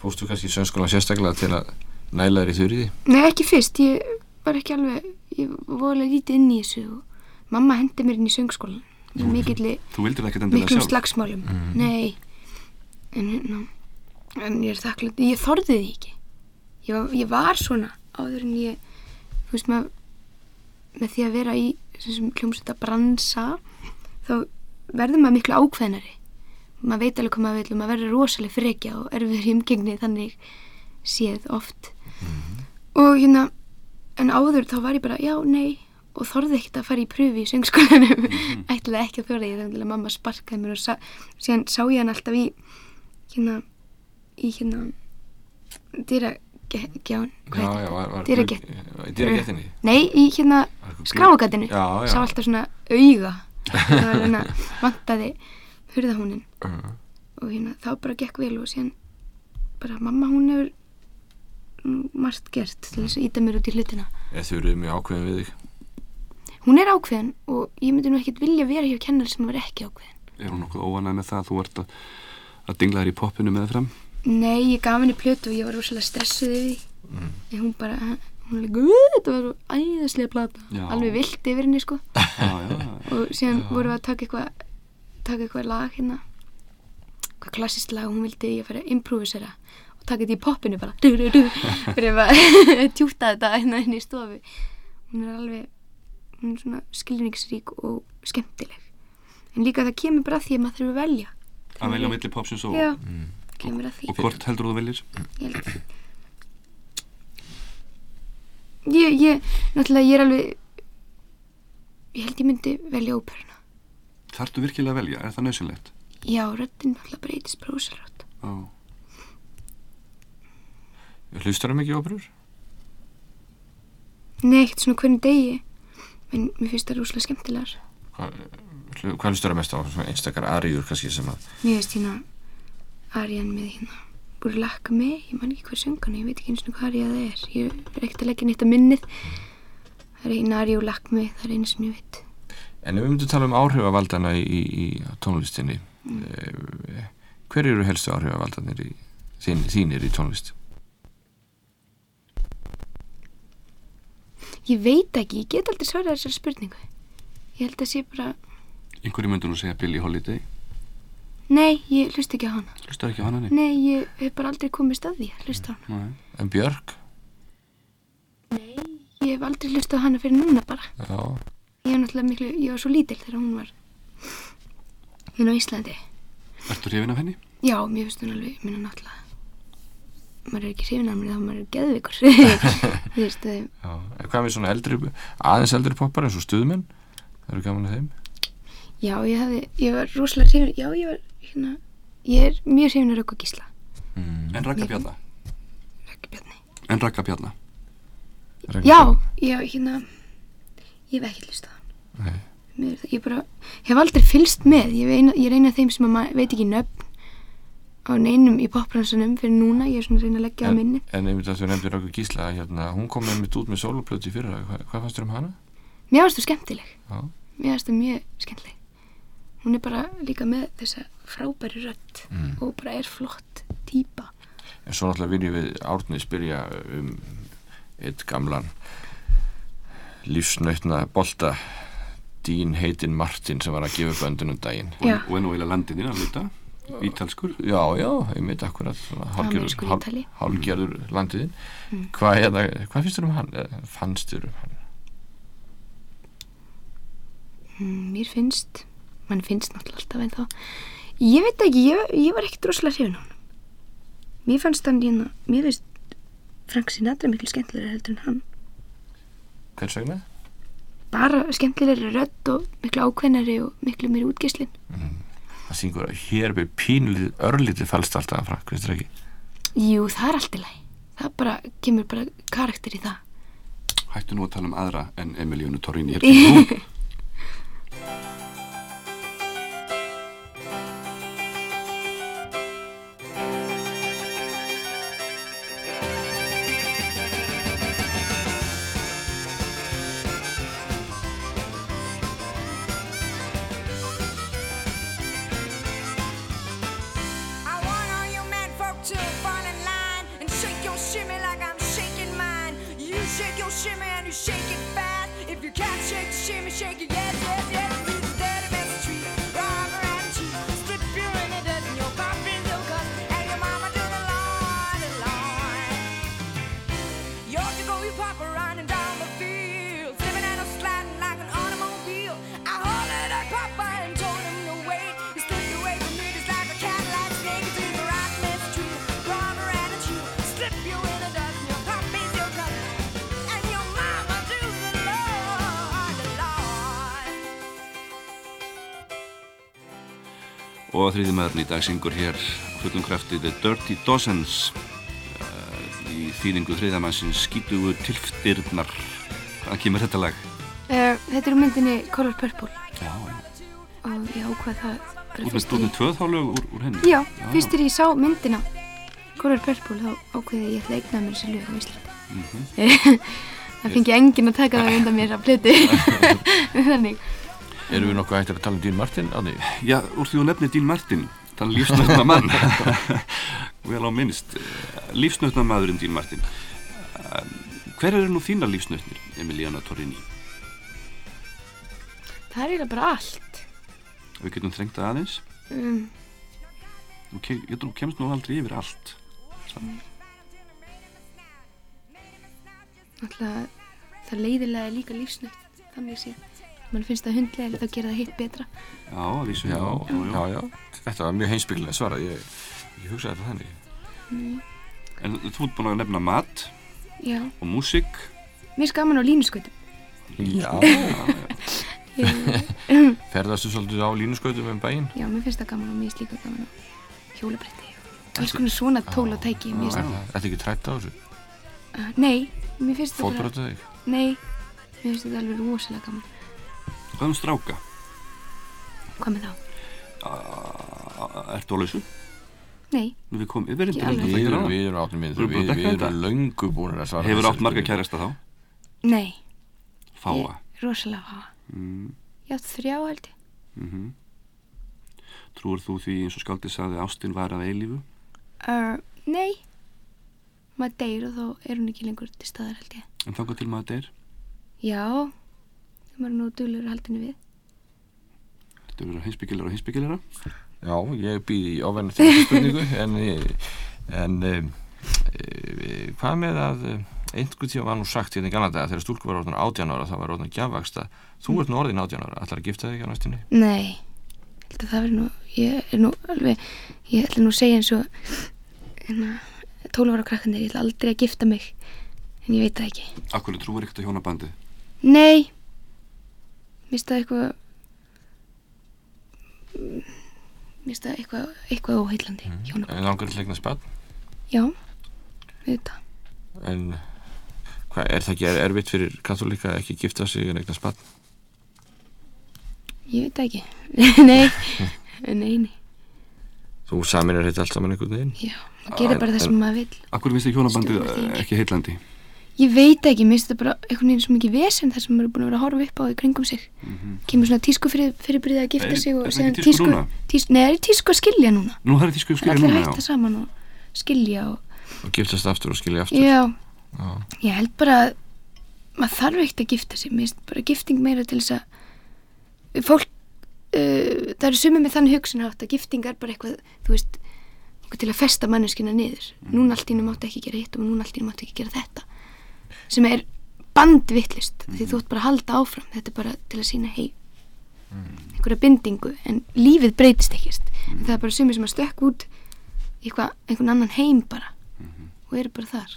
Fórstu kannski í söngskólan sérstaklega til að næla þér í þurriði? Nei, ekki fyrst, ég var ekki alveg, ég var alveg lítið inn í þessu og mamma hendi mér inn í söngskólan endilega miklum slagsmálum. Nei, en, ná, en ég er þakklætt, ég þorði því ekki. Ég var, ég var svona áður en ég, þú veist maður, með því að vera í hljómsveita bransa, þá verður maður miklu ákveðnari. Maður veit alveg hvað maður vil og maður verður rosalega frekja og erfiður í umgengni þannig séð oft og hérna en áður þá var ég bara, já, nei og þorði ekkert að fara í pröfi í söngskólanum. Ætlaði ekki að þorði ég þannig að mamma sparkaði mér og sa, síðan sá ég hann alltaf í hérna í hérna dýragján dýragettinni? nei, í hérna já. sá alltaf svona auga. Það var hérna vantaði hurðahúnin Uh, og hérna þá bara gekk vel og síðan bara mamma hún hefur mm, margt gert til þess að íta mér út í hlutina. Eða þurrið mjög ákveðin við þig? Hún er ákveðin og ég myndi nú ekkert vilja vera hjá kennar sem var ekki ákveðin. Er hún nokkuð óanæg með það að þú ert að, að dingla þér í poppinu meðfram? nei, ég gaf henni plötu og ég var rosalega stressuð yfir því. Mm. en hún bara, hún er "Ú, þetta var svo æðislega plata. Já. alveg vilt yfir henni sko. Já, já, og síðan vorum við að taka eitthvað taka eitthvað lag hérna. Eitthvað klassist lag og hún vildi ég fara að improvisera og taka þetta í poppinu bara. Fyrir að tjúta þetta hérna inn í stofu. Hún er alveg hún er svona skilningsrík og skemmtileg en líka það kemur bara að því að maður þurfa að velja Að velja á milli popsins og, já, kemur að því og hvort heldur þú veljir? ég held ég, ég, náttúrulega ég er alveg ég held ég myndi velja óperuna Þartu virkilega að velja? Er það nöðsynlegt? já, röddinn náttúrulega breytist ósælrátt Já. Hlustar það mikið óperur? Nei, ekkert svona hvernig degi en mér finnst það rúslega skemmtilegar Hvað, hlustar það mest á? Einstakar aríur kannski sem að Mér finnst hérna Arian með hérna búið lakka mig, ég man ekki hvað söngan ég veit ekki eins og hvað Arja það er ég er ekkert að leggja neitt að minnið það er eina Arja og lakk mig, það er eina sem ég veit En ef við myndum tala um áhrifavaldana í, í, í tónlistinni mm. hver eru helstu þín, þínir í tónlist? Ég veit ekki, ég get aldrei svarað þessari spurningu ég held að sé bara Einhverju myndur nú segja Billie Holiday. Nei, ég hlust ekki á hana Hlustar ekki á hana? Nei. Nei, ég hef bara aldrei komist að því að hlusta á hana Nei. En Björk? Ég hef aldrei hlusta á hana fyrir núna bara Já, Ég var náttúrulega miklu, ég var svo lítil þegar hún var hérna á Íslandi Ertu hrifin af henni? Já, mér finnst hún alveg, minna náttúrulega maður er ekki hrifin af mér þá maður er geðvikur þú veist, þau já En hvað með svona eldri, aðeins eldri poppar eins og stuðmenn? Það eru gaman að þeim? Já, ég hefði, ég var rosalega hrifin Já, ég var, hérna Ég er mjög hrifin að rauka gísla Mm. En Ragga Bjarna? Rauka bjarni En Ragga Bjarna? Já, já, hérna Ég hef ekki á hann ég bara, hef aldrei fylst með ég, veina, ég reyna þeim sem veit ekki nöfn á neinum í popransunum fyrir núna, ég er svona að reyna að leggja En, minni en einmitt að þú nefndir okkur gísla hérna, hún kom einmitt út með soloplötu í fyrra Hva, hvað fannst þér um hana? Mér finnst þú skemmtileg Já. Mér finnst þú mjög skemmtileg Hún er bara líka með þessa frábæri rödd Mm. og bara er flott típa En svo náttúrulega viljum við Árni spyrja um eitt gamlan lífsnautna bolta Dín heitin Martin sem var að gefa böndunum daginn Já. og nú eiginlega landinir að hluta ítalskur Já, já, einmitt akkurat svona hálfgerður- Amerískur hál- Ítali. hálfgerður landiðin hvað, hérna, hvað finnst þér um hann? Fannst þér um hann? mm, Mér finnst mann finnst náttúrulega alltaf en þá Ég veit ekki, ég, ég var ekkert rosalega hrifin á hann Mér fannst hann hérna Mér finnst Frank Sinatra miklu skemmtilega heldur en hann Hvers vegna? Bara skemmtilegri rödd og miklu ákveðnari og miklu meiri útgeislin Það syngur að hér er pínlítið örlítið fælst alltaf að frakk, veist þér ekki? Jú, það er allt í lagi Það bara, kemur bara karakter í það Hættu nú að tala um aðra en Emilíunu Torrini hér kemur hún. Þriði maðurinn í dag syngur hér fullum krafti The Dirty Dozens uh, í þýningu þriðamannsins skítugu tilftirnar. Hvaðan kemur þetta lag? uh, Þetta er úr myndinni Color Purple. Já, og ég ákvað það bara út með fyrst stóðum ég, tvöð þá lög úr, úr henni? Já, fyrst þegar ég sá myndina Color Purple þá ákveði ég að eigna mér þessi lög á Íslandi. Það fengi enginn að taka það undan mér að plötu. Þannig Erum við nokkuð hættir að tala um Dín Martin, Árni? Já, úr því þú nefnir Dín Martin þann lífsnötna mann. Vel á minnst lífsnötna maðurinn Dín Martin. Uh, hver eru nú þína lífsnötnir Emiliana Torrini? Það er eiginlega bara allt. Við getum þrengt það aðeins. Um, Þú ég þú kemst nú aldrei yfir allt. Alltaf það leiðilega er líka lífsnögt Þannig sé Man finnst það hundlega þá gera það hitt betra Já, vísu Já, já, já, já. Þetta var mjög heimsbyggilega svarað, ég, ég hugsaði þetta þannig. En þú ert búin að nefna mat Já, og músík mér er gaman á línuskötum Já. ég, Ferðastu svolítið á línuskautum um bæinn? Já, mér finnst það gaman og mér finnst líka gaman á hjólabretti og alls konar svona tól og tæki mér finnst, Þetta er ekki trætt á þessu? uh, Nei, mér finnst það bara? Nei, mér finnst þetta alveg rosalega gaman Hvað um stráka? Hvað með þá? Ertu á lausu? Nei, Nú við komum, alveg. Við erum, gera við erum áttum minn, Þú ert búin við, þetta? erum löngu búin að svara Hefur átt marga kærasta þá? nei Fáa Ég, rosalega fáa mm, Ég átt þrjá ég mm Trúur þú því eins og skáldið sagði ástin var að eilífu? uh, Nei Maður deyr og þá er hún ekki lengur til staðar ég En þangað til maður deyr? Já, það maður er nú duglur haldinu við. Þetta verður heimsbyggilega og heimsbyggilega Já, ég býð í ofenni til þessu spurningu en, en um, e, hvað með að eh, einhvern tíma var nú sagt hérna í Ganada að þegar stúlku var orðin 18 ára þá var orðin gjafvaksta þú ert nú orðin 18 ára, ætlar að gifta þig á næstunni? Nei, það verður nú Ég er nú alveg Ég ætla nú að segja eins og hérna, 12 ára krakkanir, ég ætla aldrei að gifta mig En ég veit það ekki. Akkur trúur ekkert á hjónabandið? Nei Það eitthvað það eitthvað, eitthvað óheillandi mm. en langar til eignar spann Já, auðvitað. en hvað, er það ekki er, erfitt fyrir katholika að ekki gifta sig en eignar spann Ég veit ekki. nei, nei, nei. Þú saminir þetta allt saman einhvern veginn Já, það gerir bara það sem maður vil. Akkur finnst þið hjónabandið ekki heillandi? Ég veit ekki, mér finnst þetta bara einhvern veginn svo mikið vesen þar sem maður er búin að vera að horfa upp á í kringum sig. Kemur svona tísku fyrir, fyrirbyrðið að gifta Er- sig og ekki tísku tísku, tísku, nei, það er tísku að skilja núna. Nú það er Það er skilja allir núna, að hætta já. saman og skilja og, og giftast aftur og skilja aftur já, Já. ég held bara að maður þarf ekkert að gifta sig, mér finnst bara gifting meira til þess að fólk, uh, það eru sumið með þannig hugsun átt að gifting er bara eitthvað, þú veist, til að festa manneskina niður. Núna allt í hennu máttu ekki gera hitt og núna allt í hennu máttu ekki gera þetta. Sem er bandvittlist, því þú ert bara að halda áfram, þetta er bara til að sína hei, einhverja bindingu, en lífið breytist ekkert. En það er bara sumið sem að stökk út eitthvað, einhvern annan heim bara og eru bara þar.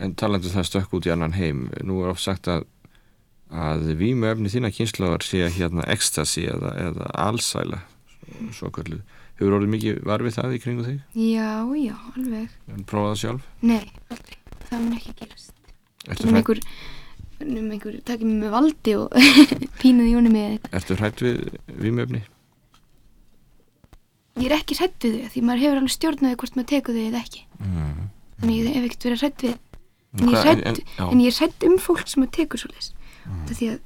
En talandi um það stökk út í annan heim nú er oft sagt að að vímuefni þína kynnslóðar sé hérna ecstasy eða, eða alsæla svo kallu. Hefur orðið mikið var við það í kringu þig? Já, já, alveg. En prófaði það sjálf? Nei, aldrei. Það mun ekki gerast. Um einhver, um einhver, takið mig með valdi og pínaði jóni með eitthvað. ertu hrætt við vímuefni? Ég er ekki hrætt við þau, því maður hefur alveg stjórnaði hvort maður tekur þau eða ekki. Mm. Þannig ég hef ekkert verið hrætt við, en ég er hrætt, en- en ég er hrætt um fólk sem maður tekur svo leis. Það því að,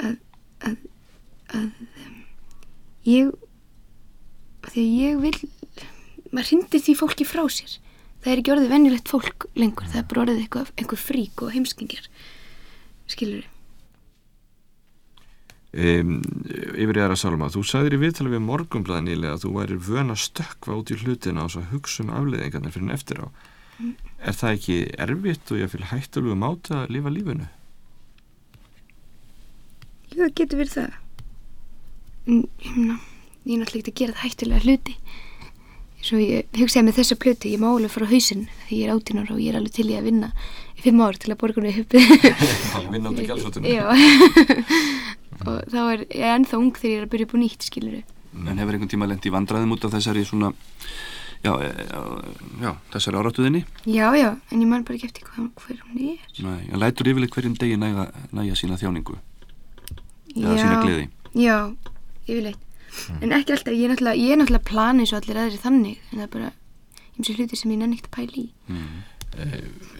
að, að, að, um, ég, því að ég vil, maður hrindir því fólki frá sér. Það er ekki orðið venjulegt fólk lengur, það er bara orðið eitthvað, einhver frík og heimskingjar, skilur Um, yfir í aðra sálma, þú sagðir í viðtala við morgumblaði nýlega að þú væri vön að stökkva út í hlutina og svo hugsa um afleiðingarnir fyrir en eftir á. Er það ekki erfitt og ég fylg hættulegu máta að lifa lífinu? Jú, það getur verið það. En ég meina, ég er náttúrulega ekki að gera það hættulega hluti. Svo ég hugsaði með þessa plötu, ég má alveg fara á hausinn því ég er áttínar og ég er alveg til í að vinna í fimm ár til að borga henni upp. Vinna út í gjaldfóttinu? Já. og þá er ég ennþá ung þegar ég er að byrja upp á nýtt, skilur En hefur einhvern tíma lent í vandræðum út af þessari svona, já, e, já, já þessari áratuðinni? Já, já, en ég man bara ekki eftir hvað, hver hún er. Nei, en lætur yfirleitt hverjum degi næga, næja sína þjáningu, gleði. Já, yfirleitt. En ekki alltaf, ég er náttúrulega, ég er náttúrulega planið svo allir aðri þannig, en það er bara eins og hluti sem ég nenni ekkert að pæla í.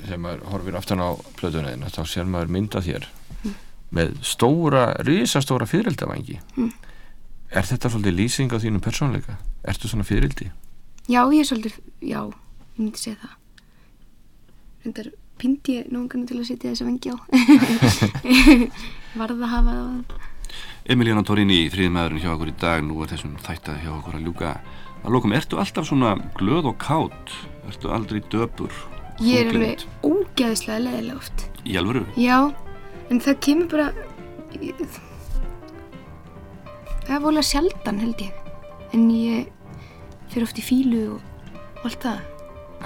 Þegar maður horfir aftan á plötuna þína þá sér maður mynda þér með stóra, risastóra fyrireldavangi. Er þetta svolítið lýsing á þínum persónleika? Ertu svona fyririldi? Já, ég er svolítið, já, ég myndi segja það. Reyndar pindi ég nógungan til að setja þessa vengi á. Varð að hafa það. Emiliana Torini, þriði maðurinn hjá okkur í dag, nú er þessum þættaði hjá okkur að ljúka. Að lókum, ertu alltaf svona glöð og kátt? Ertu aldrei döpur? Ég er alveg ógeðslega leðilega oft. Í alvöru? Já, en það kemur bara, það er volið sjaldan held ég. En ég fyrir oft í fílu og, allt það.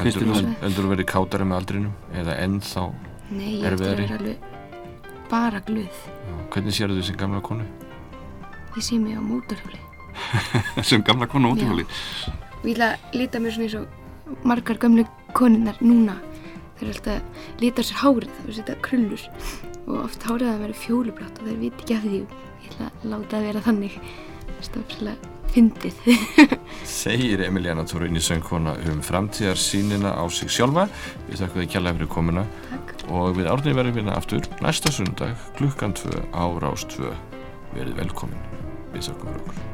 Heldur þú verið kátari með aldrinum? Eða ennþá? Nei, ég Erfiðari? vera alveg bara glöð. Já, Hvernig sér þú sem gamla konu? Ég sé mig á mótorhjóli. Sem gamla konu ótífali. og ég ætla að lita mér svona eins og margar gömlu konunnar núna þeir eru alltaf á sér hárið það að setja krullur og oft hárið að vera fjólublátt og þeir viti ekki af því ég ætla að láta það vera þannig það er stofslega fyndið Segir Emiliana Torini söngkona um framtíðarsýnina á sig sjálfa. Við þakkum þið kjærlega fyrir komuna Takk. og við árnið verðum hérna aftur næsta sundag klukkan 2 á Rás 2. Verið velkomin. Við þakkum fyrir